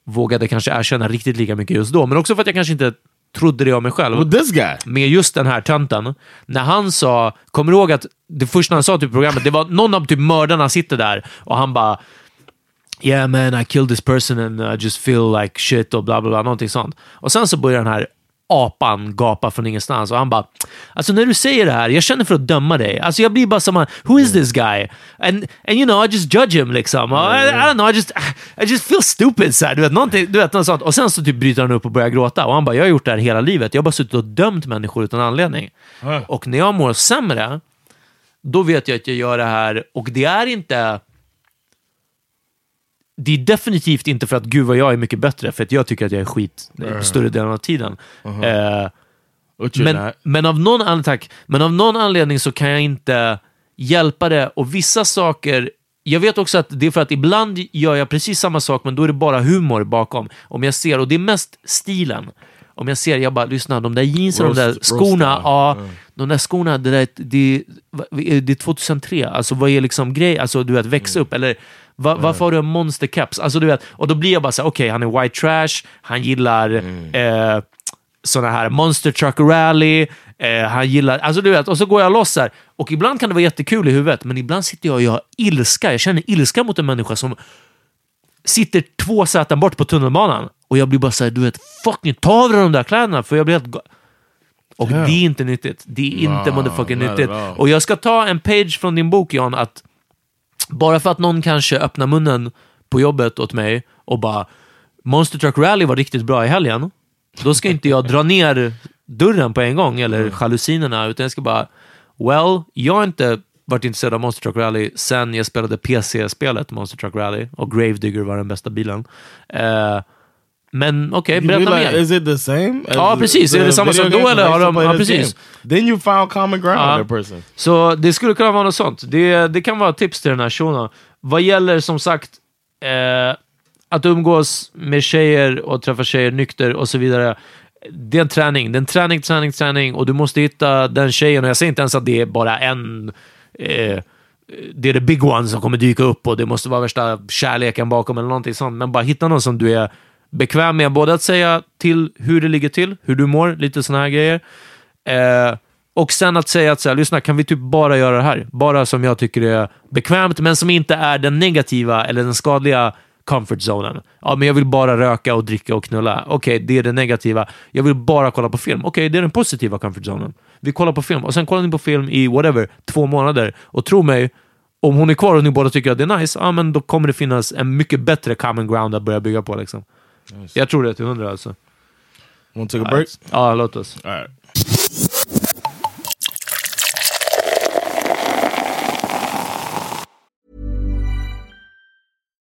[SPEAKER 2] vågade kanske erkänna riktigt lika mycket just då, men också för att jag kanske inte trodde det om mig själv
[SPEAKER 1] with this guy.
[SPEAKER 2] med just den här tönten. När han sa, kommer du ihåg att det första han sa till programmet, det var någon av typ mördarna sitter där och han bara Yeah man, I killed this person and I just feel like shit och bla bla bla, någonting sånt. Och sen så börjar den här apan gapa från ingenstans och han bara Alltså när du säger det här, jag känner för att döma dig. Alltså jag blir bara som who is this guy? And, and you know, I just judge him liksom. I, I don't know, I just, I just feel stupid. Så här, du, vet, någonting, du vet, något sånt. Och sen så typ bryter han upp och börjar gråta. Och han bara, jag har gjort det här hela livet. Jag har bara suttit och dömt människor utan anledning. Och när jag mår sämre, då vet jag att jag gör det här och det är inte det är definitivt inte för att gud vad jag är mycket bättre, för att jag tycker att jag är skit uh större delen av tiden.
[SPEAKER 1] Which you're
[SPEAKER 2] men, men, av någon an- tack, men av någon anledning så kan jag inte hjälpa det. Och vissa saker, jag vet också att det är för att ibland gör jag precis samma sak, men då är det bara humor bakom. Om jag ser, och det är mest stilen. Om jag ser, jag bara, lyssna, de där jeansen, de där
[SPEAKER 1] Roast-
[SPEAKER 2] skorna,
[SPEAKER 1] roast,
[SPEAKER 2] ja, de där skorna, det, där, det, det är 2003, alltså vad är liksom grej, alltså du vet, väx upp, eller va, varför har du en monster caps? Alltså du vet, och då blir jag bara så här, okej, han är white trash, han gillar eh, såna här monster truck rally, eh, han gillar, alltså du vet, och så går jag loss här. Och ibland kan det vara jättekul i huvudet, men ibland sitter jag och jag har ilska, jag känner ilska mot en människa som sitter två säten bort på tunnelbanan. Och jag blir bara såhär, du vet, fucking ta av dig de där kläderna, för jag blir helt Och det är inte nyttigt. Det är inte
[SPEAKER 1] No,
[SPEAKER 2] motherfucking nyttigt. Och jag ska ta en page från din bok, Jan, att bara för att någon kanske öppnar munnen på jobbet åt mig och bara Monster Truck Rally var riktigt bra i helgen. Då ska inte jag dra ner dörren på en gång, eller jalusinerna, utan jag ska bara Well, jag har inte varit intresserad av Monster Truck Rally sen jag spelade PC-spelet Monster Truck Rally och Gravedigger var den bästa bilen. Eh, men okej,
[SPEAKER 1] You
[SPEAKER 2] berätta
[SPEAKER 1] realize,
[SPEAKER 2] mer.
[SPEAKER 1] is it the same?
[SPEAKER 2] Ja, precis.
[SPEAKER 1] the
[SPEAKER 2] Är det samma sak då, eller har de- ja, precis.
[SPEAKER 1] game. Then you found common ground
[SPEAKER 2] Ja.
[SPEAKER 1] with that person.
[SPEAKER 2] Så det skulle kunna vara något sånt. Det, det kan vara tips till den här shunon. Vad gäller som sagt eh, att umgås med tjejer och träffa tjejer nykter och så vidare. Det är en träning. Det är en träning, träning, träning och du måste hitta den tjejen. Och jag säger inte ens att det är bara en... Eh, det är the big one som kommer dyka upp och det måste vara värsta kärleken bakom eller någonting sånt. Men bara hitta någon som du är bekväm med. Både att säga till hur det ligger till, hur du mår, lite sådana här grejer. Eh, och sen att säga att så här, lyssna, kan vi typ bara göra det här? Bara som jag tycker är bekvämt, men som inte är den negativa eller den skadliga comfort zonen. Ja, men jag vill bara röka och dricka och knulla. Okej, det är det negativa. Jag vill bara kolla på film. Okej, det är den positiva comfort zonen. Vi kollar på film och sen kollar ni på film i whatever, två månader. Och tro mig, om hon är kvar och ni båda tycker att det är nice, ja, men då kommer det finnas en mycket bättre common ground att börja bygga på. Liksom. Jag tror det till hundra alltså.
[SPEAKER 1] Want to take a break?
[SPEAKER 2] Ja, låt oss.
[SPEAKER 1] All right.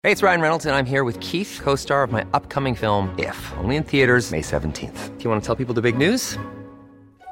[SPEAKER 4] Hey, it's Ryan Reynolds, and I'm here with Keith, co star of my upcoming film, If, only in theaters, May 17th. Do you want to tell people the big news?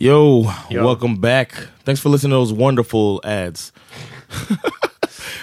[SPEAKER 1] Yo, welcome back. Thanks for listening to those wonderful ads.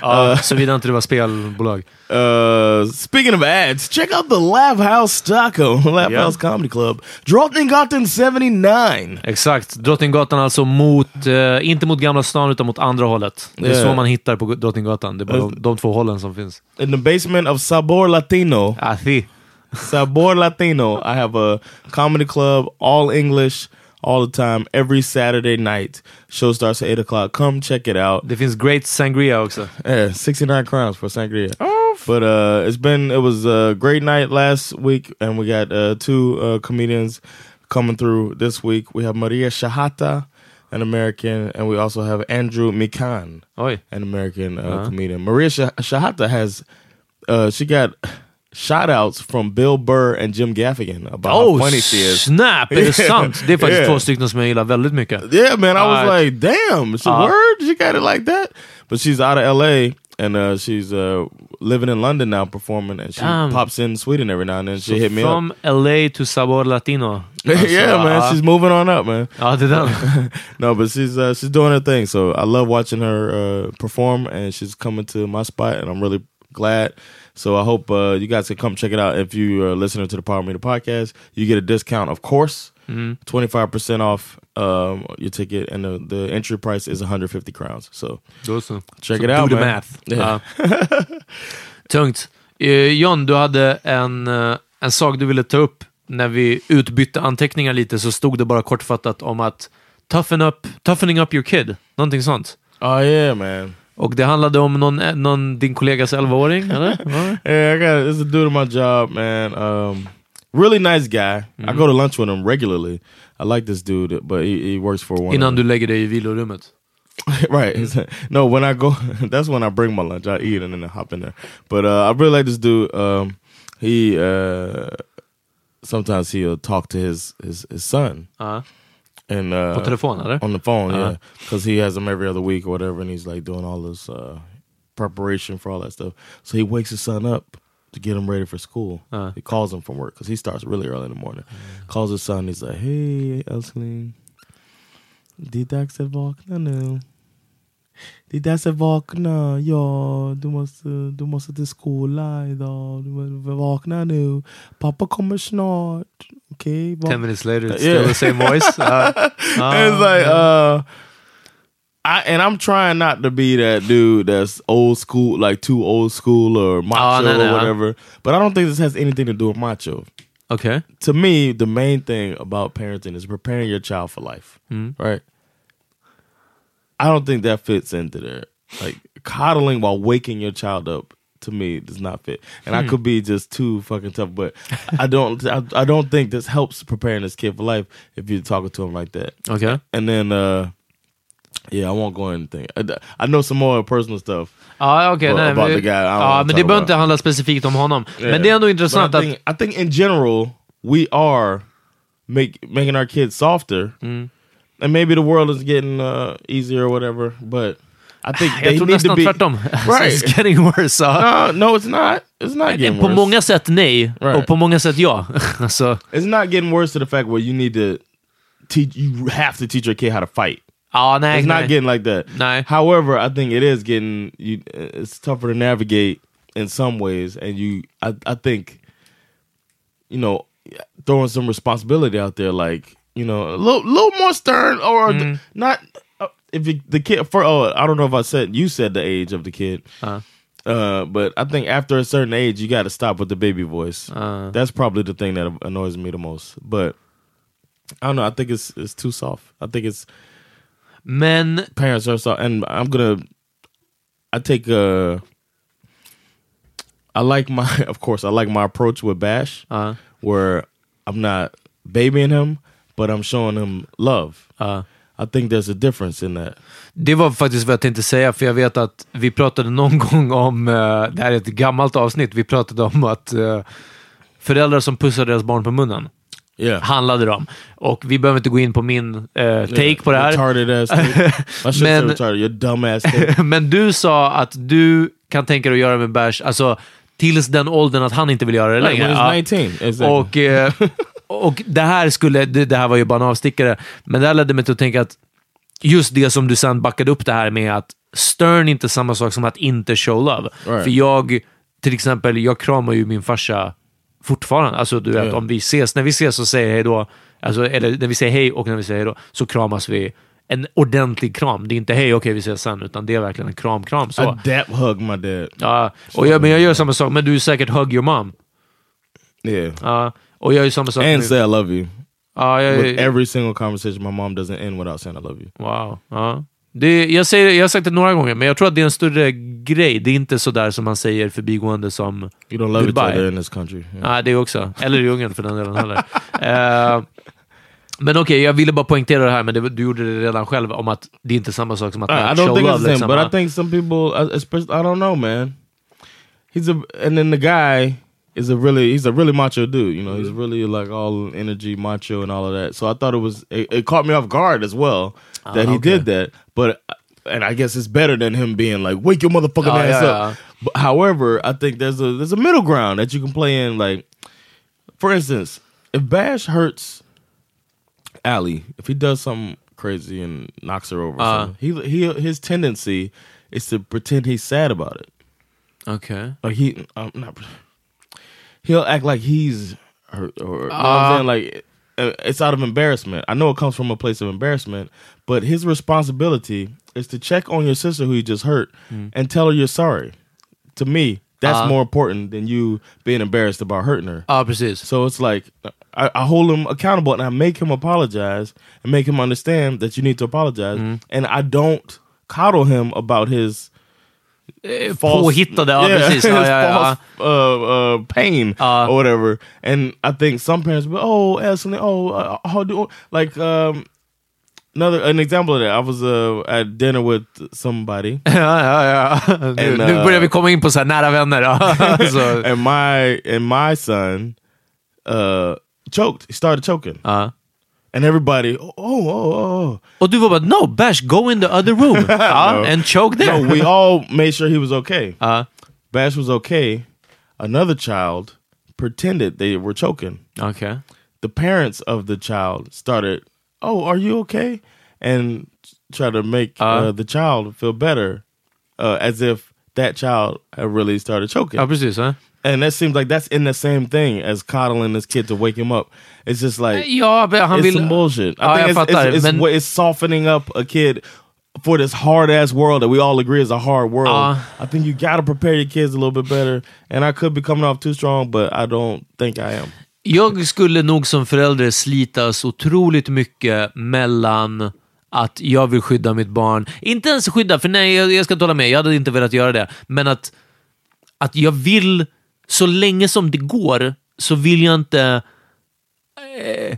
[SPEAKER 2] Ja, Såvida inte det var spelbolag.
[SPEAKER 1] Uh, speaking of ads, check out the Laugh House Stockholm, Laugh
[SPEAKER 2] Yeah.
[SPEAKER 1] House Comedy Club, Drottninggatan 79.
[SPEAKER 2] Exakt. Drottninggatan alltså mot, eh, inte mot Gamla stan utan mot andra hållet. Det är så man hittar på Drottninggatan. Det är bara de, de två hållen som finns.
[SPEAKER 1] In the basement of Sabor Latino.
[SPEAKER 2] Athi.
[SPEAKER 1] Sabor Latino. I have a comedy club, all English, all the time, every Saturday night. Show starts at 8 o'clock. Come check it out.
[SPEAKER 2] Det finns Great Sangria också.
[SPEAKER 1] Yeah, 69 crowns for sangria. Oh, But uh, it's been it was a great night last week, and we got uh, two uh, comedians coming through this week. We have Maria Shahata, an American, and we also have Andrew Mikan,
[SPEAKER 2] Oj.
[SPEAKER 1] an American uh,
[SPEAKER 2] Uh-huh.
[SPEAKER 1] comedian. Maria Shah- Shahata has uh, she got shout outs from Bill Burr and Jim Gaffigan about how
[SPEAKER 2] Oh,
[SPEAKER 1] funny she is.
[SPEAKER 2] snap! Är det sant? Det är faktiskt
[SPEAKER 1] Yeah.
[SPEAKER 2] två stycken som jag gillar väldigt mycket.
[SPEAKER 1] Yeah, man. I was
[SPEAKER 2] Uh,
[SPEAKER 1] like, damn, it's a
[SPEAKER 2] uh,
[SPEAKER 1] word. She got it like that. But she's out of LA and uh, she's uh, living in London now performing, and she
[SPEAKER 2] Damn.
[SPEAKER 1] pops in Sweden every now and then. She
[SPEAKER 2] So
[SPEAKER 1] hit me
[SPEAKER 2] from
[SPEAKER 1] up.
[SPEAKER 2] LA to Sabor Latino.
[SPEAKER 1] Yeah, man. She's moving on up, man.
[SPEAKER 2] Ja, det är
[SPEAKER 1] no, but she's uh, she's doing her thing. So I love watching her uh, perform, and she's coming to my spot, and I'm really glad. So I hope uh, you guys can come check it out. If you are listening to the Power Meter podcast, you get a discount, of course,
[SPEAKER 2] Mm.
[SPEAKER 1] twenty five percent off um, your ticket, and the, the entry price is 150 crowns. So
[SPEAKER 2] så.
[SPEAKER 1] check
[SPEAKER 2] Så
[SPEAKER 1] it
[SPEAKER 2] do
[SPEAKER 1] out,
[SPEAKER 2] the
[SPEAKER 1] man.
[SPEAKER 2] math.
[SPEAKER 1] Yeah.
[SPEAKER 2] Ja. Tungt. Eh, John, du hade en, eh, en sak du ville ta upp. När vi utbytte anteckningar lite så stod det bara kortfattat om att toughen up, toughening up your kid. Någonting sånt.
[SPEAKER 1] Oh yeah, man.
[SPEAKER 2] Och det handlade om någon, eh, någon din kollegas 11-åring, eller? Ja.
[SPEAKER 1] Yeah, I got it's a dude at my job, man. Um, really nice guy. I go to lunch with him regularly. I like this dude, but he, he works for one.
[SPEAKER 2] Innan du lägger dig i vilorummet.
[SPEAKER 1] right. He's- no, when I go, that's when I bring my lunch. I eat and then I hop in there. But uh, I really like this dude. Um, he uh, sometimes he'll talk to his his, his son
[SPEAKER 2] Ja.
[SPEAKER 1] And uh,
[SPEAKER 2] På telefon, eller?
[SPEAKER 1] on the phone,
[SPEAKER 2] Uh-huh.
[SPEAKER 1] yeah, because he has them every other week or whatever, and he's like doing all this uh, preparation for all that stuff. So he wakes his son up to get him ready for school.
[SPEAKER 2] Uh.
[SPEAKER 1] He calls him from work because he starts really early in the morning. Calls his son. He's like, "Hey, är dags att vakna nu. Det är dags att vakna. Ja, du måste, du måste till skolan idag. Du måste vakna nu. Pappa kommer snart. Okej? Okay?
[SPEAKER 2] Ten minutes later, it's
[SPEAKER 1] Yeah.
[SPEAKER 2] still the same voice. Ja. Ja.
[SPEAKER 1] it's like uh I and I'm trying not to be that dude that's old school, like too old school or macho
[SPEAKER 2] no, no.
[SPEAKER 1] or whatever. But I don't think this has anything to do with macho.
[SPEAKER 2] Okay.
[SPEAKER 1] To me, the main thing about parenting is preparing your child for life.
[SPEAKER 2] Mm.
[SPEAKER 1] Right? I don't think that fits into there. Like coddling while waking your child up to me does not fit. And I
[SPEAKER 2] Hmm.
[SPEAKER 1] could be just too fucking tough, but I don't I, I don't think this helps preparing this kid for life if you're talking to him like that.
[SPEAKER 2] Okay.
[SPEAKER 1] And then, uh, yeah, I won't go into anything. I, I know some more personal stuff.
[SPEAKER 2] Ja, okej.
[SPEAKER 1] Well,
[SPEAKER 2] nej,
[SPEAKER 1] about the guy, I don't
[SPEAKER 2] ja,
[SPEAKER 1] wanna
[SPEAKER 2] men det behöver inte handla specifikt om honom.
[SPEAKER 1] Yeah.
[SPEAKER 2] Men det är ändå
[SPEAKER 1] But
[SPEAKER 2] intressant
[SPEAKER 1] I
[SPEAKER 2] att...
[SPEAKER 1] think, I think in general, we are make, making our kids softer.
[SPEAKER 2] Mm.
[SPEAKER 1] And maybe the world is getting uh, easier or whatever, but I think
[SPEAKER 2] Jag
[SPEAKER 1] they
[SPEAKER 2] tror
[SPEAKER 1] need
[SPEAKER 2] nästan
[SPEAKER 1] to be
[SPEAKER 2] tvärtom.
[SPEAKER 1] Right.
[SPEAKER 2] It's getting worse.
[SPEAKER 1] No, no, it's not. It's not getting
[SPEAKER 2] På
[SPEAKER 1] worse.
[SPEAKER 2] många sätt nej,
[SPEAKER 1] Right.
[SPEAKER 2] och på många sätt ja. alltså,
[SPEAKER 1] It's not getting worse to the fact where you need to teach. You have to teach your kid how to fight.
[SPEAKER 2] ja, nej,
[SPEAKER 1] It's
[SPEAKER 2] nej.
[SPEAKER 1] not getting like that.
[SPEAKER 2] Nej.
[SPEAKER 1] However, I think it is getting you. It's tougher to navigate in some ways, and you. I, I think, you know, throwing some responsibility out there, like you know, a little, little more stern, or th- not. Uh, if you, the kid, for oh, I don't know if I said you said the age of the kid.
[SPEAKER 2] Uh.
[SPEAKER 1] Uh, but I think after a certain age, you got to stop with the baby voice.
[SPEAKER 2] Uh.
[SPEAKER 1] That's probably the thing that annoys me the most. But I don't know. I think it's it's too soft. I think it's
[SPEAKER 2] Men
[SPEAKER 1] parents are soft, and I'm gonna. I take uh I like my, of course, I like my approach with Bash,
[SPEAKER 2] Uh.
[SPEAKER 1] where I'm not babying him, but I'm showing him love.
[SPEAKER 2] Uh.
[SPEAKER 1] I think there's a difference in that.
[SPEAKER 2] Det var faktiskt vad jag tänkte säga, för jag vet att vi pratade någon gång om, eh, det här är ett gammalt avsnitt, vi pratade om att eh, föräldrar som pussar deras barn på munnen
[SPEAKER 1] Yeah.
[SPEAKER 2] handlade de. Och vi behöver inte gå in på min eh, take på det här. Men-. Men du sa att du kan tänka dig att göra med Bash, alltså tills den åldern att han inte vill göra det längre. Ja.
[SPEAKER 1] 19. Exactly.
[SPEAKER 2] Och, eh, och det här skulle, det, det här var ju bara en avstickare, men det här ledde mig till att tänka att just det som du sen backade upp det här med att stern är inte samma sak som att inte show love.
[SPEAKER 1] Right.
[SPEAKER 2] För jag, till exempel, jag kramar ju min farsa fortfarande. Alltså du vet,
[SPEAKER 1] Yeah.
[SPEAKER 2] om vi ses, när vi ses och säger hej då, alltså, eller när vi säger hej och när vi säger hej då, så kramas vi. En ordentlig kram. Det är inte hej, okej vi ses sen, utan det är verkligen en kram-kram. Så.
[SPEAKER 1] I dap hug my dad.
[SPEAKER 2] Ja, och jag, men jag gör samma sak, men du är säkert hug your mom.
[SPEAKER 1] Yeah.
[SPEAKER 2] Ja, och jag gör samma sak.
[SPEAKER 1] And
[SPEAKER 2] med-
[SPEAKER 1] say I love you.
[SPEAKER 2] ja, jag,
[SPEAKER 1] With every single conversation, my mom doesn't end without saying I love you.
[SPEAKER 2] Wow. Ja. Det, jag, säger, jag har sagt det några gånger, men jag tror att det är en större grej. Det är inte så där som man säger förbigående som
[SPEAKER 1] You don't love
[SPEAKER 2] goodbye.
[SPEAKER 1] each other in this country. Yeah.
[SPEAKER 2] Ja, det också. Eller i Ungern för den delen heller. Eh, men okej, jag ville bara poängtera det här, men det, du gjorde det redan själv, om att det är inte samma sak som att
[SPEAKER 1] I, I
[SPEAKER 2] show
[SPEAKER 1] don't think
[SPEAKER 2] love.
[SPEAKER 1] it's the same,
[SPEAKER 2] liksom.
[SPEAKER 1] but. I think some people, uh, especially I don't know, man. He's a and then the guy is a really he's a really macho dude. You know, he's really like all energy, macho, and all of that. So I thought it was it, it caught me off guard as well that he
[SPEAKER 2] okay.
[SPEAKER 1] did that. But and I guess it's better than him being like wake your motherfucking
[SPEAKER 2] Oh,
[SPEAKER 1] ass
[SPEAKER 2] yeah,
[SPEAKER 1] up.
[SPEAKER 2] yeah.
[SPEAKER 1] But however, I think there's a there's a middle ground that you can play in. Like, for instance, if Bash hurts Allie, if he does something crazy and knocks her over,
[SPEAKER 2] Uh.
[SPEAKER 1] he he his tendency is to pretend he's sad about it.
[SPEAKER 2] Okay,
[SPEAKER 1] Like he, um, not, he'll act like he's hurt, or you know what
[SPEAKER 2] Uh.
[SPEAKER 1] I'm saying. Like uh, it's out of embarrassment. I know it comes from a place of embarrassment, but his responsibility is to check on your sister who you just hurt and tell her you're sorry. To me, that's
[SPEAKER 2] Uh.
[SPEAKER 1] more important than you being embarrassed about hurting her.
[SPEAKER 2] Precis.
[SPEAKER 1] So it's like I, I hold him accountable and I make him apologize and make him understand that you need to apologize. And I don't coddle him about his false-
[SPEAKER 2] Påhittade, ja
[SPEAKER 1] Yeah,
[SPEAKER 2] precis.
[SPEAKER 1] his
[SPEAKER 2] Ja, ja, ja.
[SPEAKER 1] false uh, uh, pain
[SPEAKER 2] Uh.
[SPEAKER 1] or whatever. And I think some parents be, oh, Ashley, oh, uh, how do like um, another an example of that? I was uh, at dinner with somebody.
[SPEAKER 2] ja, ja, ja.
[SPEAKER 1] And,
[SPEAKER 2] nu
[SPEAKER 1] uh,
[SPEAKER 2] börjar vi komma in på så här nära vänner. Ja. så,
[SPEAKER 1] and my and my son choked. He started choking.
[SPEAKER 2] ja.
[SPEAKER 1] And everybody, oh, oh, oh, oh.
[SPEAKER 2] Och du var bara no, Bash, go in the other room. ja, and choke there.
[SPEAKER 1] No, we all made sure he was okay.
[SPEAKER 2] Ja.
[SPEAKER 1] Bash was okay. Another child pretended they were choking.
[SPEAKER 2] Okej.
[SPEAKER 1] The parents of the child started, "Oh, are you okay?" and try to make uh,
[SPEAKER 2] Uh.
[SPEAKER 1] the child feel better, uh, as if that child had really started choking.
[SPEAKER 2] Ja, precis. Ja.
[SPEAKER 1] And that seems like that's in the same thing as coddling this kid to wake him up. It's just like
[SPEAKER 2] Ja, men han
[SPEAKER 1] it's
[SPEAKER 2] vill...
[SPEAKER 1] some bullshit. I
[SPEAKER 2] Ja,
[SPEAKER 1] think
[SPEAKER 2] jag
[SPEAKER 1] it's,
[SPEAKER 2] fattar.
[SPEAKER 1] it's, it's,
[SPEAKER 2] men...
[SPEAKER 1] it's softening up a kid for this hard ass world that we all agree is a hard world.
[SPEAKER 2] Uh.
[SPEAKER 1] I think you got to prepare your kids a little bit better. And I could be coming off too strong, but I don't think I am.
[SPEAKER 2] Jag skulle nog som förälder slitas otroligt mycket mellan att jag vill skydda mitt barn. Inte ens skydda, för nej, jag, jag ska inte hålla med. Jag hade inte velat göra det. Men att, att jag vill, så länge som det går, så vill jag inte... Eh,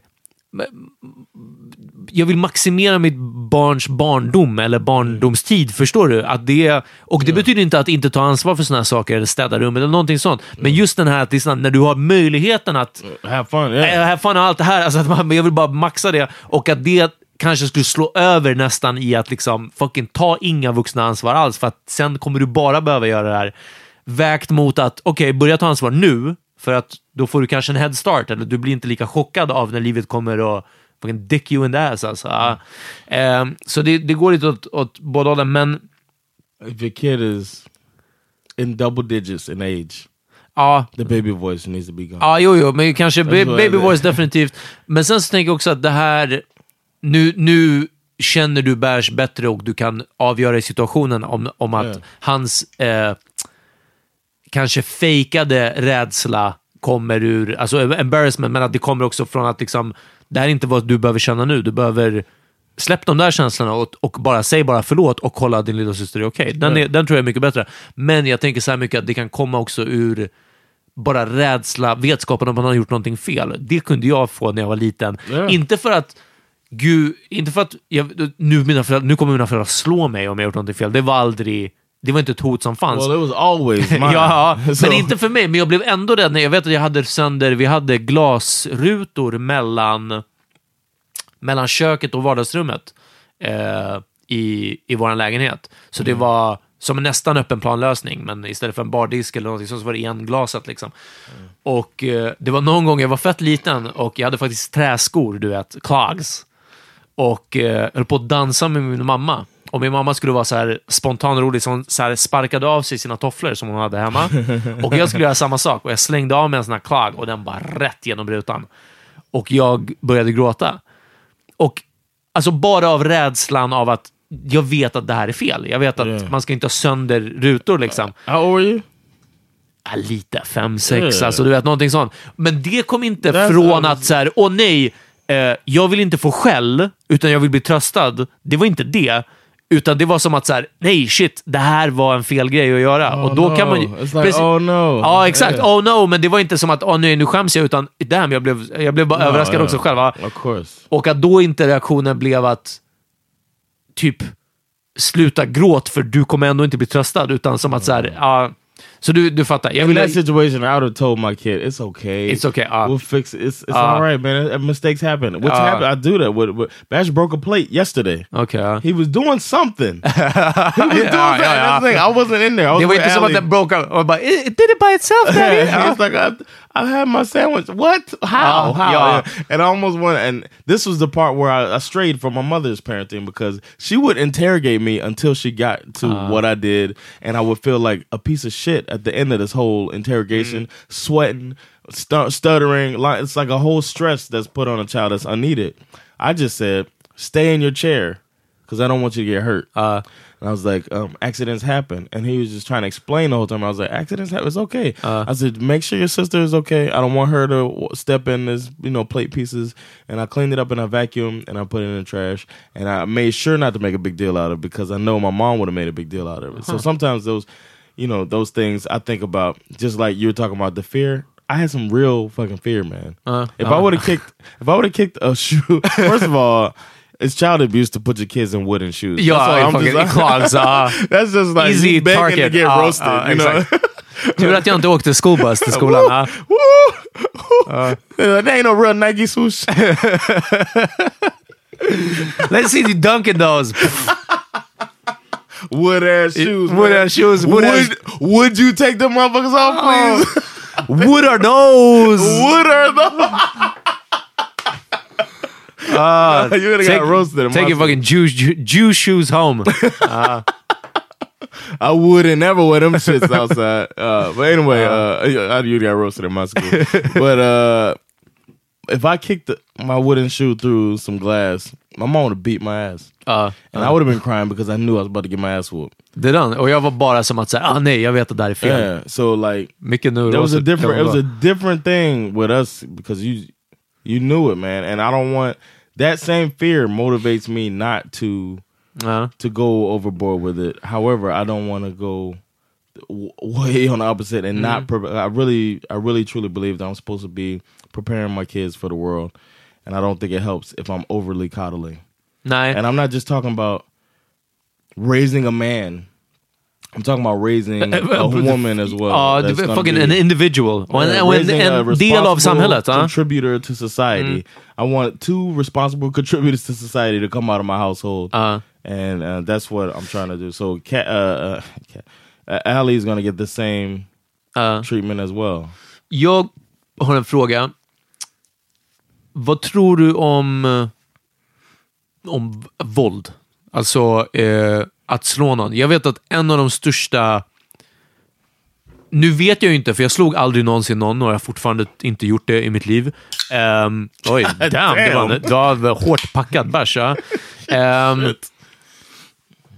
[SPEAKER 2] jag vill maximera mitt barns barndom eller barndomstid, förstår du? Att det, och det betyder inte att inte ta ansvar för sådana saker eller städa rummet eller någonting sånt. Men just den här att det är när du har möjligheten att
[SPEAKER 1] Have fun. Yeah.
[SPEAKER 2] Yeah. have fun och allt det här. Alltså att man, jag vill bara maxa det. Och att det kanske skulle slå över nästan i att liksom fucking ta inga vuxna ansvar alls, för att sen kommer du bara behöva göra det här. Vägt mot att, okej, börja ta ansvar nu, för att då får du kanske en head start, eller du blir inte lika chockad av när livet kommer och fucking dick you in the ass. Alltså. Ja. Ehm, så det, det går lite åt, åt båda hållen, men
[SPEAKER 1] If your kid is in double digits in age,
[SPEAKER 2] ja,
[SPEAKER 1] the baby voice needs to be gone.
[SPEAKER 2] Ja, jo, jo, men kanske ba-
[SPEAKER 1] what I
[SPEAKER 2] Baby. Voice definitivt. Men sen så tänker jag också att det här, nu, nu känner du Bärs bättre och du kan avgöra i situationen om, om att
[SPEAKER 1] Ja.
[SPEAKER 2] hans eh, kanske fejkade rädsla kommer ur, alltså embarrassment, men att det kommer också från att liksom, det här är inte vad du behöver känna nu. Du behöver Släpp de där känslorna och, och bara säg bara förlåt och kolla att din lilla syster är okej. Den,
[SPEAKER 1] Ja.
[SPEAKER 2] är- den tror jag är mycket bättre. Men jag tänker så här mycket att det kan komma också ur bara rädsla, vetskapen om att man har gjort någonting fel. Det kunde jag få när jag var liten.
[SPEAKER 1] Ja.
[SPEAKER 2] Inte för att Gud, inte för att jag, nu, mina föräldrar, nu kommer mina föräldrar slå mig om jag gjort någonting fel. Det var aldrig, det var inte ett hot som fanns.
[SPEAKER 1] Well, it was always mine.
[SPEAKER 2] ja,
[SPEAKER 1] So-
[SPEAKER 2] men inte för mig. Men jag blev ändå rädd när jag vet att jag hade sönder, vi hade glasrutor mellan, mellan köket och vardagsrummet eh, i, i vår lägenhet. Så det var som en nästan öppen planlösning, men istället för en bardisk eller någonting så var det englasat. Liksom. Och eh, det var någon gång jag var fett liten och jag hade faktiskt träskor, du vet, clogs. Och eh, höll på att dansa med min mamma. Och min mamma skulle vara så här spontan och rolig, så hon så sparkade av sig sina tofflor som hon hade hemma. Och jag skulle göra samma sak och jag slängde av mig en sån här clog och den bara rätt genom rutan. Och jag började gråta. Och alltså bara av rädslan av att jag vet att det här är fel. Jag vet att
[SPEAKER 1] Yeah.
[SPEAKER 2] man ska inte ha sönder rutor liksom.
[SPEAKER 1] How old you?
[SPEAKER 2] Ja, lite, fem, sex,
[SPEAKER 1] Yeah.
[SPEAKER 2] alltså du vet någonting sånt. Men det kom inte
[SPEAKER 1] That's-
[SPEAKER 2] från att så här, åh nej, eh, jag vill inte få skäll, utan jag vill bli tröstad. Det var inte det. Utan det var som att så här, nej shit, det här var en fel grej att göra.
[SPEAKER 1] Oh,
[SPEAKER 2] och då kan man ju...
[SPEAKER 1] no. It's like, oh no.
[SPEAKER 2] Ja, exakt.
[SPEAKER 1] Yeah.
[SPEAKER 2] Oh no, men det var inte som att, åh nej, nu skäms jag, utan damn, jag blev, jag blev bara
[SPEAKER 1] No,
[SPEAKER 2] överraskad
[SPEAKER 1] yeah.
[SPEAKER 2] också själv. Och att då inte reaktionen blev att typ sluta gråt för du kommer ändå inte bli tröstad, utan som att så här, ja. Så du, du fattar. Jag
[SPEAKER 1] In that situation, I would have told my kid, "It's okay.
[SPEAKER 2] It's okay, uh,
[SPEAKER 1] we'll fix it. It's, it's
[SPEAKER 2] uh,
[SPEAKER 1] all right, man. Mistakes happen. Which
[SPEAKER 2] uh,
[SPEAKER 1] happened. I do that. With, with, Bash broke a plate yesterday.
[SPEAKER 2] Okay.
[SPEAKER 1] He was doing something. he was doing
[SPEAKER 2] Ja, ja,
[SPEAKER 1] that.
[SPEAKER 2] ja.
[SPEAKER 1] That's the thing. I wasn't in there. I was
[SPEAKER 2] Det var inte som att den broke och bara, it, it did it by itself daddy.
[SPEAKER 1] I was like, I, I had my sandwich. What? How? How?
[SPEAKER 2] yeah.
[SPEAKER 1] And I almost went. And this was the part where I, I strayed from my mother's parenting because she would interrogate me until she got to what I did, and I would feel like a piece of shit at the end of this whole interrogation,
[SPEAKER 2] Mm.
[SPEAKER 1] sweating, stu- stuttering. Like it's like a whole stress that's put on a child that's unneeded. I just said, stay in your chair because I don't want you to get hurt.
[SPEAKER 2] Uh,
[SPEAKER 1] And I was like, um, accidents happen. And he was just trying to explain the whole time. I was like, accidents happen. It's okay.
[SPEAKER 2] Uh.
[SPEAKER 1] I said, make sure your sister is okay. I don't want her to step in this, you know, plate pieces. And I cleaned it up and I vacuumed and I put it in the trash. And I made sure not to make a big deal out of it because I know my mom would have made a big deal out of it. So sometimes those, you know, those things I think about, just like you were talking about the fear. I had some real fucking fear, man.
[SPEAKER 2] Uh,
[SPEAKER 1] if
[SPEAKER 2] uh.
[SPEAKER 1] I would have kicked, if I would have kicked a shoe, first of all, it's child abuse to put your kids in wooden shoes.
[SPEAKER 2] Ja,
[SPEAKER 1] That's I'm
[SPEAKER 2] fucking
[SPEAKER 1] just-
[SPEAKER 2] clogs, uh,
[SPEAKER 1] That's just like
[SPEAKER 2] easy
[SPEAKER 1] begging
[SPEAKER 2] target.
[SPEAKER 1] to get
[SPEAKER 2] Ja,
[SPEAKER 1] roasted.
[SPEAKER 2] ja,
[SPEAKER 1] you know?
[SPEAKER 2] Tur att jag inte åkte skolbuss till skolan. ja.
[SPEAKER 1] Uh, that ain't no real Nike swoosh.
[SPEAKER 2] Let's see you dunking those.
[SPEAKER 1] Wood ass shoes.
[SPEAKER 2] Wood ass shoes, wood
[SPEAKER 1] Would,
[SPEAKER 2] ass-
[SPEAKER 1] would you take them motherfuckers off, please?
[SPEAKER 2] What are those?
[SPEAKER 1] Wood are those?
[SPEAKER 2] Uh,
[SPEAKER 1] You would've got roasted in
[SPEAKER 2] Take your fucking Jew, Jew, Jew shoes home. Uh,
[SPEAKER 1] I wouldn't never wear them shits outside. Uh, but anyway, uh, I you got roasted in my school. but uh, if I kicked the, my wooden shoe through some glass, my mom would have beat my ass.
[SPEAKER 2] uh,
[SPEAKER 1] And I would have been crying because I knew I was about to get my ass whooped.
[SPEAKER 2] det är den. Och jag var bara som att säga, ah nej, jag vet att det här är fel.
[SPEAKER 1] Yeah. So like
[SPEAKER 2] Mycket nu.
[SPEAKER 1] there was a different it was a different thing with us because you you knew it, man. And I don't want that same fear motivates me not to
[SPEAKER 2] Ja.
[SPEAKER 1] to go overboard with it. However, I don't want to go way on the opposite and not. Pre- I really, I really, truly believe that I'm supposed to be preparing my kids for the world, and I don't think it helps if I'm overly coddling. And I'm not just talking about raising a man I'm talking about raising a woman as well.
[SPEAKER 2] Ja,
[SPEAKER 1] That's
[SPEAKER 2] du är
[SPEAKER 1] gonna
[SPEAKER 2] fucking
[SPEAKER 1] be-
[SPEAKER 2] en individual. Och en,
[SPEAKER 1] Yeah,
[SPEAKER 2] och en,
[SPEAKER 1] raising a
[SPEAKER 2] en del av
[SPEAKER 1] responsible
[SPEAKER 2] samhället. Ja.
[SPEAKER 1] Contributor to society. I want two responsible contributors to society to come out of my household.
[SPEAKER 2] Uh.
[SPEAKER 1] and uh, that's what I'm trying to do. So, Cat, uh, uh, uh, Allie is going to get the same
[SPEAKER 2] Uh.
[SPEAKER 1] treatment as well.
[SPEAKER 2] Jag har en fråga. Vad tror du om, eh, om våld? Alltså eh, att slå någon. Jag vet att en av de största... Nu vet jag ju inte, för jag slog aldrig någonsin någon och jag har fortfarande inte gjort det i mitt liv. Um, oj, damn, det var, en- det var hårt packad bärs. Ehm,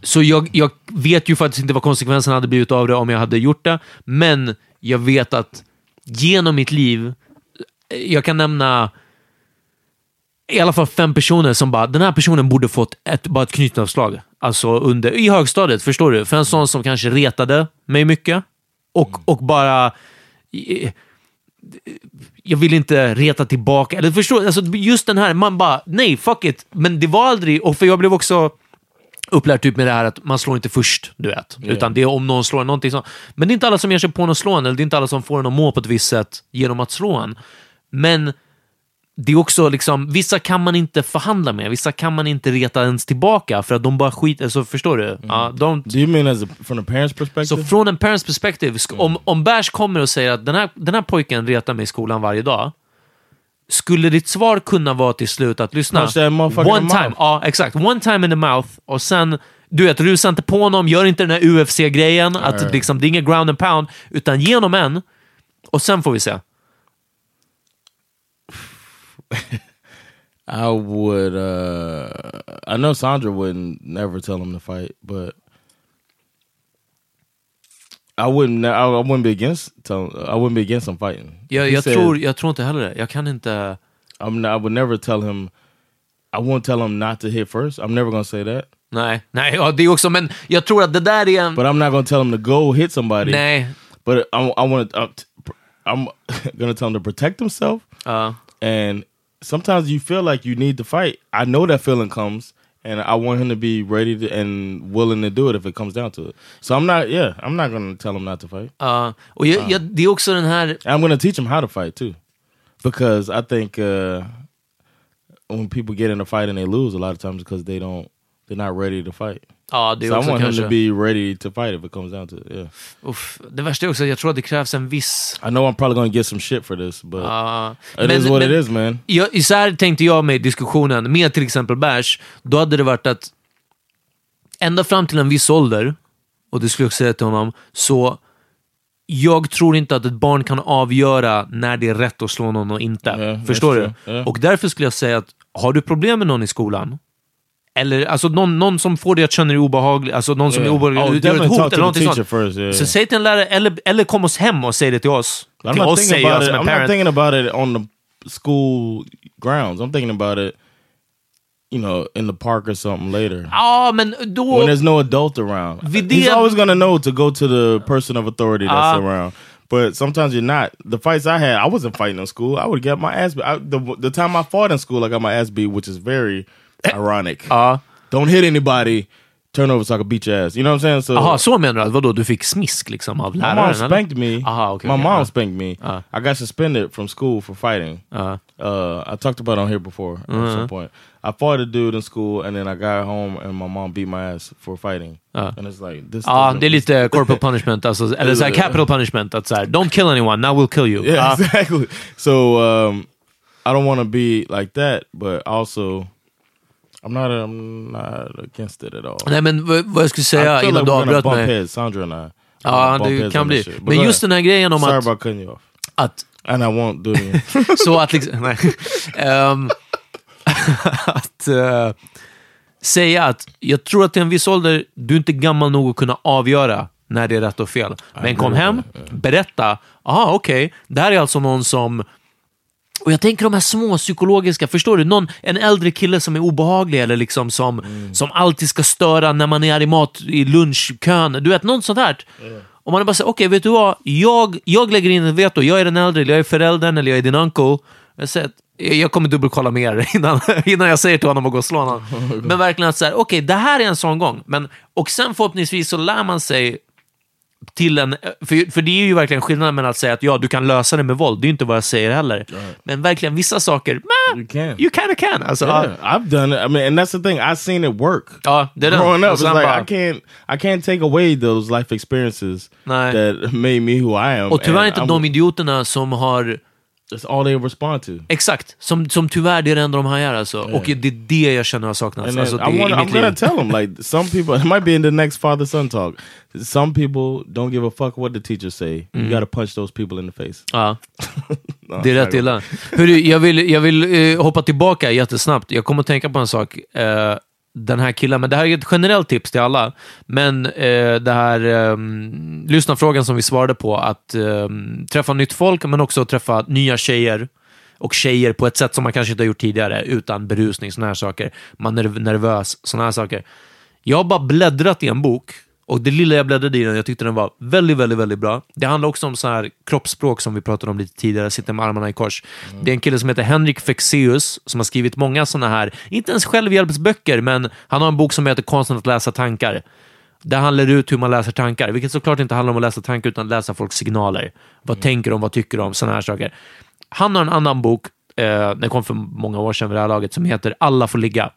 [SPEAKER 2] så jag, jag vet ju faktiskt inte vad konsekvenserna hade blivit av det om jag hade gjort det, men jag vet att genom mitt liv, jag kan nämna i alla fall fem personer som bara, den här personen borde fått ett, bara ett knytnävsslag. Alltså under, i högstadiet, förstår du? För en sån som kanske retade mig mycket och, och bara... Jag vill inte reta tillbaka. Eller förstår du? Alltså just den här, man bara, nej, fuck it. Men det var aldrig, och för jag blev också upplärd typ med det här att man slår inte först, du vet. Utan det är om någon slår någonting sånt. Men det är inte alla som ger sig på att slå en, eller det är inte alla som får en att må på ett visst sätt genom att slå en. Men det är också liksom, vissa kan man inte förhandla med, vissa kan man inte reta ens tillbaka för att de bara skiter, alltså förstår du? Ja, de,
[SPEAKER 1] Do you mean as a, from the parents'
[SPEAKER 2] så
[SPEAKER 1] perspective?
[SPEAKER 2] från en parents perspektiv, sk- om, om Bärs kommer och säger att den här, den här pojken retar mig i skolan varje dag, skulle ditt svar kunna vara till slut att lyssna, one time, ja exakt, one time in the mouth. Och sen, du vet, rusa inte på honom, gör inte den här UFC-grejen, att liksom, det är inget ground and pound, utan ge honom en. Och sen får vi se.
[SPEAKER 1] I would. uh I know Sandra wouldn't never tell him to fight, but I wouldn't. I, I wouldn't be against. Tell, I wouldn't be against him fighting.
[SPEAKER 2] Jag,
[SPEAKER 1] He
[SPEAKER 2] jag,
[SPEAKER 1] said-
[SPEAKER 2] tror, jag tror inte heller det. Jag kan inte...
[SPEAKER 1] I'm not, I would never tell him. I won't tell him not to hit first. I'm never gonna say that.
[SPEAKER 2] Nej, nej, ja, det är också, men jag tror att det där är en...
[SPEAKER 1] But I'm not gonna tell him to go hit somebody.
[SPEAKER 2] Nej.
[SPEAKER 1] But I, I want to. I'm gonna tell him to protect himself.
[SPEAKER 2] Ja.
[SPEAKER 1] And sometimes you feel like you need to fight. I know that feeling comes, and I want him to be ready to, and willing to do it if it comes down to it. So I'm not. Yeah, I'm not gonna tell him not to fight.
[SPEAKER 2] Ja, och jag, jag, det är också den här...
[SPEAKER 1] I'm gonna teach him how to fight too, because I think uh, when people get in a fight and they lose, a lot of times because they don't, they're not ready to fight.
[SPEAKER 2] Ja, det är
[SPEAKER 1] So I
[SPEAKER 2] också
[SPEAKER 1] want him
[SPEAKER 2] kanske...
[SPEAKER 1] to be ready to fight if it comes down to it. Yeah,
[SPEAKER 2] Uff, det värsta är också att jag tror att det krävs en viss...
[SPEAKER 1] I know I'm probably gonna get some shit for this, but
[SPEAKER 2] Ja,
[SPEAKER 1] it is what it is, man.
[SPEAKER 2] Jag, så här tänkte jag med diskussionen med till exempel Bärs. Då hade det varit att ända fram till en viss ålder, och det skulle jag säga till honom, så jag tror inte att ett barn kan avgöra när det är rätt att slå någon och inte.
[SPEAKER 1] Yeah,
[SPEAKER 2] Förstår du?
[SPEAKER 1] Yeah.
[SPEAKER 2] Och därför skulle jag säga att har du problem med någon i skolan, eller alltså någon, någon som får dig att känna dig obehaglig, alltså någon som är
[SPEAKER 1] Yeah.
[SPEAKER 2] obehaglig,
[SPEAKER 1] Oh,
[SPEAKER 2] utgör ett hot eller någonting sånt.
[SPEAKER 1] first, yeah,
[SPEAKER 2] Så säg till en lärare, eller, eller kom oss hem och säg det till oss.
[SPEAKER 1] I'm
[SPEAKER 2] till oss säger jag som en
[SPEAKER 1] I'm
[SPEAKER 2] parent.
[SPEAKER 1] not thinking about it on the school grounds. I'm thinking about it, you know, in the park or something later.
[SPEAKER 2] Ja, men då...
[SPEAKER 1] When there's no adult around,
[SPEAKER 2] Vid
[SPEAKER 1] he's
[SPEAKER 2] det-
[SPEAKER 1] always gonna know to go to the person of authority that's
[SPEAKER 2] Ah.
[SPEAKER 1] around. But sometimes you're not. The fights I had, I wasn't fighting in school. I would get my ass beat. I, the, the time I fought in school, I got my ass beat, which is very ironic.
[SPEAKER 2] Ja.
[SPEAKER 1] Don't hit anybody. Turn over so I can beat your ass. You know what I'm saying? So
[SPEAKER 2] Jaha, så menar du? Vadå, du fick smisk liksom av
[SPEAKER 1] my
[SPEAKER 2] läraren?
[SPEAKER 1] mom
[SPEAKER 2] eller?
[SPEAKER 1] spanked me.
[SPEAKER 2] Aha, okay,
[SPEAKER 1] my
[SPEAKER 2] okay,
[SPEAKER 1] mom
[SPEAKER 2] uh.
[SPEAKER 1] spanked me.
[SPEAKER 2] Uh.
[SPEAKER 1] I got suspended from school for fighting.
[SPEAKER 2] Uh.
[SPEAKER 1] Uh, I talked about it on here before at some point. I fought a dude in school, and then I got home, and my mom beat my ass for fighting.
[SPEAKER 2] Uh.
[SPEAKER 1] And it's like this.
[SPEAKER 2] Ja,
[SPEAKER 1] doesn't-
[SPEAKER 2] det är lite corporal punishment, alltså, eller så här, capital punishment. Att så här, don't kill anyone, now we'll kill you.
[SPEAKER 1] Yeah,
[SPEAKER 2] Ja.
[SPEAKER 1] exactly. So um, I don't want to be like that, but also I'm not. I'm not against it at all.
[SPEAKER 2] Nej, men vad, jag skulle säga innan
[SPEAKER 1] like
[SPEAKER 2] du avbröt mig.
[SPEAKER 1] heads, Sandra and I.
[SPEAKER 2] Ja, det kan bli. Men just
[SPEAKER 1] ahead.
[SPEAKER 2] den här grejen om
[SPEAKER 1] Sorry
[SPEAKER 2] att...
[SPEAKER 1] about cutting you off.
[SPEAKER 2] att
[SPEAKER 1] And I won't do it.
[SPEAKER 2] så att liksom... Nej. Ehm, att eh, säga att jag tror att till en viss ålder, du är inte gammal nog att kunna avgöra när det är rätt och fel. Men kom hem, berätta. Aha, okej. Det här är alltså någon som... Och jag tänker de här små psykologiska, förstår du? Någon, en äldre kille som är obehaglig eller liksom som, som alltid ska störa när man är i mat i lunchkön. Du vet, något sånt här. Och man bara säger, okej, vet du vad? Jag, jag lägger in ett veto. Jag är den äldre, eller jag är föräldern, eller jag är din uncle. Jag, säger jag kommer dubbelkolla med er innan, innan jag säger till honom att gå och slå honom. Men verkligen att säga, okej, det här är en sån gång. Men, och sen förhoppningsvis så lär man sig till en... För, för det är ju verkligen skillnaden mellan att säga att ja, du kan lösa det med våld. Det är ju inte vad jag säger heller. Men verkligen vissa saker, man,
[SPEAKER 1] You can.
[SPEAKER 2] you kinda can. Alltså,
[SPEAKER 1] Yeah,
[SPEAKER 2] ja.
[SPEAKER 1] I've done it. I mean, and that's the thing. I've seen it work.
[SPEAKER 2] Ja, det den.
[SPEAKER 1] Growing up, it's like
[SPEAKER 2] bara-
[SPEAKER 1] I can't, I can't take away those life experiences
[SPEAKER 2] Nej.
[SPEAKER 1] that made me who I am.
[SPEAKER 2] Och tyvärr inte
[SPEAKER 1] I'm-
[SPEAKER 2] de idioterna som har...
[SPEAKER 1] That's all they respond to.
[SPEAKER 2] Exakt, som, som tyvärr det är det enda de hajar alltså. Och det är det jag känner har saknats.
[SPEAKER 1] And then
[SPEAKER 2] Alltså, det,
[SPEAKER 1] I wanna, I'm gonna
[SPEAKER 2] liv.
[SPEAKER 1] tell them like some people. It might be in the next father son talk. Some people don't give a fuck what the teachers say.
[SPEAKER 2] Mm.
[SPEAKER 1] You gotta punch those people in the face.
[SPEAKER 2] Ja.
[SPEAKER 1] No,
[SPEAKER 2] Det är rätt illa. Hörru, jag vill, jag vill eh, hoppa tillbaka jättesnabbt. Jag kommer att tänka på en sak. Eh, den här killen, men det här är ett generellt tips till alla. Men eh, det här eh, lyssnarfrågan som vi svarade på, att eh, träffa nytt folk, men också träffa nya tjejer och tjejer på ett sätt som man kanske inte har gjort tidigare, utan berusning, sådana här saker. Man är nervös, sådana här saker. Jag har bara bläddrat i en bok och det lilla jag bläddrade i den, jag tyckte den var väldigt, väldigt, väldigt bra. Det handlar också om så här kroppsspråk som vi pratade om lite tidigare, sitter med armarna i kors. Det är en kille som heter Henrik Fexeus som har skrivit många såna här, inte ens självhjälpsböcker, men han har en bok som heter Konsten att läsa tankar. Där han lär ut hur man läser tankar, vilket såklart inte handlar om att läsa tankar utan läsa folks signaler. Vad tänker de, vad tycker de, såna här saker. Han har en annan bok, eh, den kom för många år sedan vid det här laget, som heter Alla får ligga.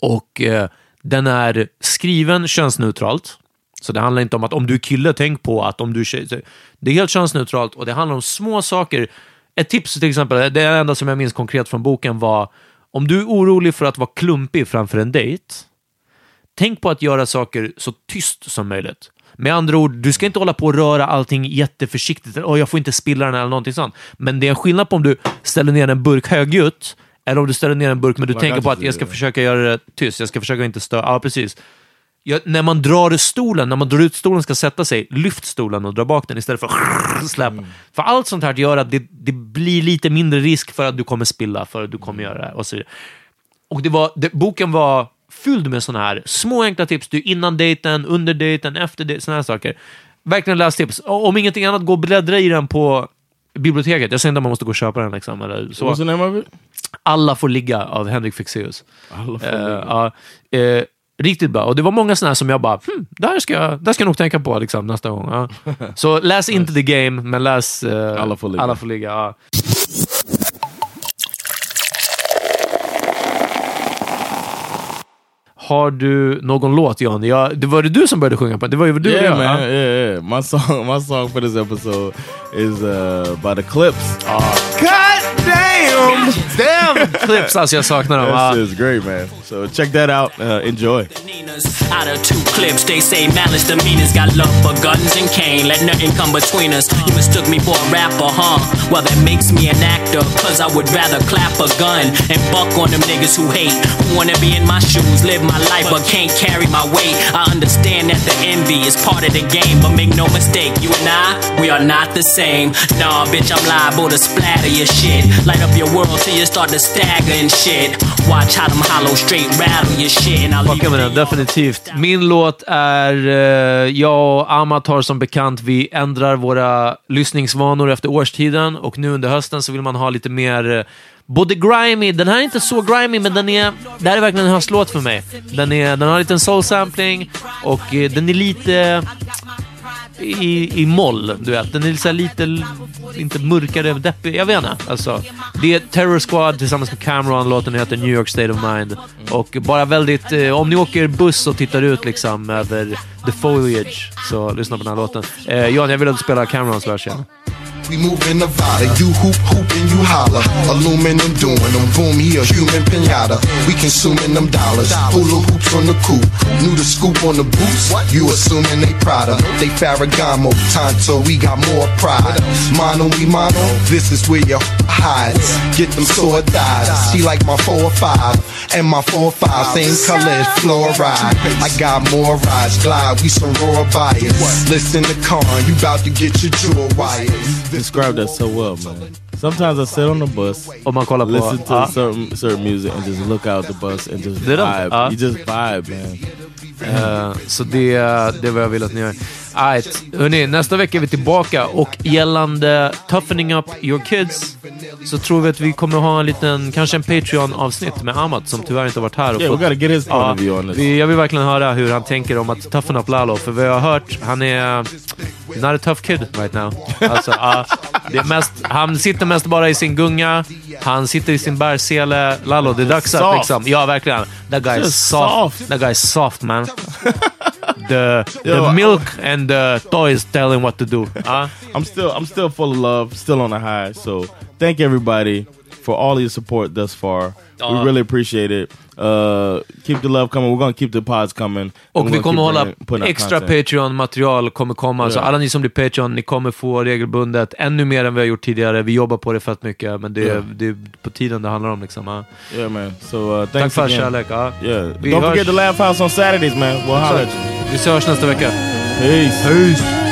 [SPEAKER 2] Och eh, den är skriven könsneutralt. Så det handlar inte om att om du är kille, tänk på att om du är tjej. Det är helt könsneutralt och det handlar om små saker. Ett tips till exempel, det enda som jag minns konkret från boken var om du är orolig för att vara klumpig framför en dejt, tänk på att göra saker så tyst som möjligt. Med andra ord, du ska inte hålla på och röra allting jätteförsiktigt. Oh, jag får inte spilla den eller någonting sånt. Men det är en skillnad på om du ställer ner en burk högljutt eller om du ställer ner en burk men du
[SPEAKER 1] Like
[SPEAKER 2] tänker på att jag ska försöka göra det tyst. Jag ska försöka inte störa. Ja, precis. Ja, när man drar stolen, när man drar ut stolen ska sätta sig, lyft stolen och dra bak den istället för att släppa. För allt sånt här gör att det, det blir lite mindre risk för att du kommer spilla, för att du kommer göra det och så vidare. Och det var, det, boken var fylld med såna här små enkla tips. Du innan dejten, under dejten, efter dejten, såna här saker. Verkligen lästips. Och Om ingenting annat, gå och bläddra i den på biblioteket. Jag säger inte att man måste gå och köpa den. Liksom, eller så.
[SPEAKER 1] the name of it?
[SPEAKER 2] Alla får ligga av Henrik Fexeus. Ja, eh, riktigt bra. Och det var många sådana som jag bara, hmm, där ska jag, där ska jag nog tänka på liksom, nästa gång. Ja. Så läs inte the game, men läs eh,
[SPEAKER 1] Alla får ligga.
[SPEAKER 2] Alla får ligga ja. Har du någon låt, Jan? Jag, det var det du som började sjunga på. Det var ju du
[SPEAKER 1] yeah, man.
[SPEAKER 2] ja.
[SPEAKER 1] Yeah, yeah. My song, my song for this episode is uh, by the Clips.
[SPEAKER 2] God damn! Damn! Clips, alltså jag saknar dem.
[SPEAKER 1] That
[SPEAKER 2] Ja.
[SPEAKER 1] shit is great, man. So check that out. Uh, enjoy.
[SPEAKER 5] Out of two clips, they say malice demeanors got love for guns and cane. Let nothing come between us. You mistook me for a rapper, huh? Well, that makes me an actor. Cause I would rather clap a gun and buck on them niggas who hate. Who wanna be in my shoes, live my life, but can't carry my weight. I understand that the envy is part of the game, but make no mistake, you and I, we are not the same. Nah, bitch, I'm liable to splatter your shit. Light up your world till you start to stagger and shit. Watch how them hollow straight rattle your shit. And I'll leave
[SPEAKER 2] Fucka med den, definitivt. Min låt är... Eh, jag och Amat har som bekant, vi ändrar våra lyssningsvanor efter årstiden och nu under hösten så vill man ha lite mer... Eh, både grimy, den här är inte så grimy, men den är... Det här är verkligen en höstlåt för mig. Den, är, den har en liten soul-sampling och eh, den är lite i, i moll, du vet. Den är så här lite, inte mörkare, deppig. Jag vet inte. Alltså, det är Terror Squad tillsammans med Cameron. Låten heter New York State of Mind. Och bara väldigt, eh, om ni åker buss och tittar ut liksom över the foliage, så lyssna på den här låten. Eh, Jan, jag vill att du spelar Camerons vers igen.
[SPEAKER 6] We move in Nevada, you hoop, hoop, and you holler. Aluminum doing them, boom, he a human pinata. We consuming them dollars. Hula hoops on the coupe, new the scoop on the boots. You assuming they Prada, they Ferragamo, Tonto, we got more pride. Mono, we mono, this is where your hides. Get them sore thighs. She like my four or five, and my four or five, same color as fluoride. I got more rides, glide, we some raw buyers. Listen to Con, you about to get your jaw wired.
[SPEAKER 1] Describe that so well, man. Sometimes I sit on the bus,
[SPEAKER 2] Om man kollar på...
[SPEAKER 1] listen to
[SPEAKER 2] ja.
[SPEAKER 1] certain certain music, and just look out the bus and just
[SPEAKER 2] Det är de,
[SPEAKER 1] vibe.
[SPEAKER 2] ja.
[SPEAKER 1] You just vibe, man.
[SPEAKER 2] Eh, så det, det är vad jag vill att ni gör. Right. Hörrni, nästa vecka är vi tillbaka och gällande toughening up your kids så tror vi att vi kommer ha en liten, kanske en Patreon-avsnitt med Amat som tyvärr inte har varit här. Och
[SPEAKER 1] Yeah,
[SPEAKER 2] fått-
[SPEAKER 1] get
[SPEAKER 2] Ja, vi, jag vill verkligen höra hur han tänker om att toughen up Lalo. För vad jag har hört, han är not a tough kid right now. Alltså, ja, det mest, han sitter mest bara i sin gunga, han sitter i sin bärsele. Lalo, det är dags att liksom... Ja, verkligen. That guy is soft.
[SPEAKER 1] soft.
[SPEAKER 2] That guy is soft, man. the the
[SPEAKER 1] Yo,
[SPEAKER 2] milk and the toys tell him what to do. Ja.
[SPEAKER 1] I'm still I'm still full of love, still on a high. So thank everybody for all your support thus far.
[SPEAKER 2] Ja.
[SPEAKER 1] We uh, really appreciate it. Uh, keep the love coming. We're gonna keep the pods coming.
[SPEAKER 2] Och vi kommer hålla
[SPEAKER 1] putting
[SPEAKER 2] extra. Patreon-material kommer komma. Så
[SPEAKER 1] Ja.
[SPEAKER 2] alla ni som blir Patreon, ni kommer få regelbundet ännu mer än vi har gjort tidigare. Vi jobbar på det fett mycket, men det, är, det är på tiden det handlar om. Liksom. ja.
[SPEAKER 1] Yeah, man. So uh,
[SPEAKER 2] Tack för all kärlek. Ja.
[SPEAKER 1] Yeah. Don't
[SPEAKER 2] hörs.
[SPEAKER 1] forget the Laugh House on Saturdays, man. We'll you.
[SPEAKER 2] Vi hörs nästa vecka.
[SPEAKER 1] Peace.
[SPEAKER 2] Peace.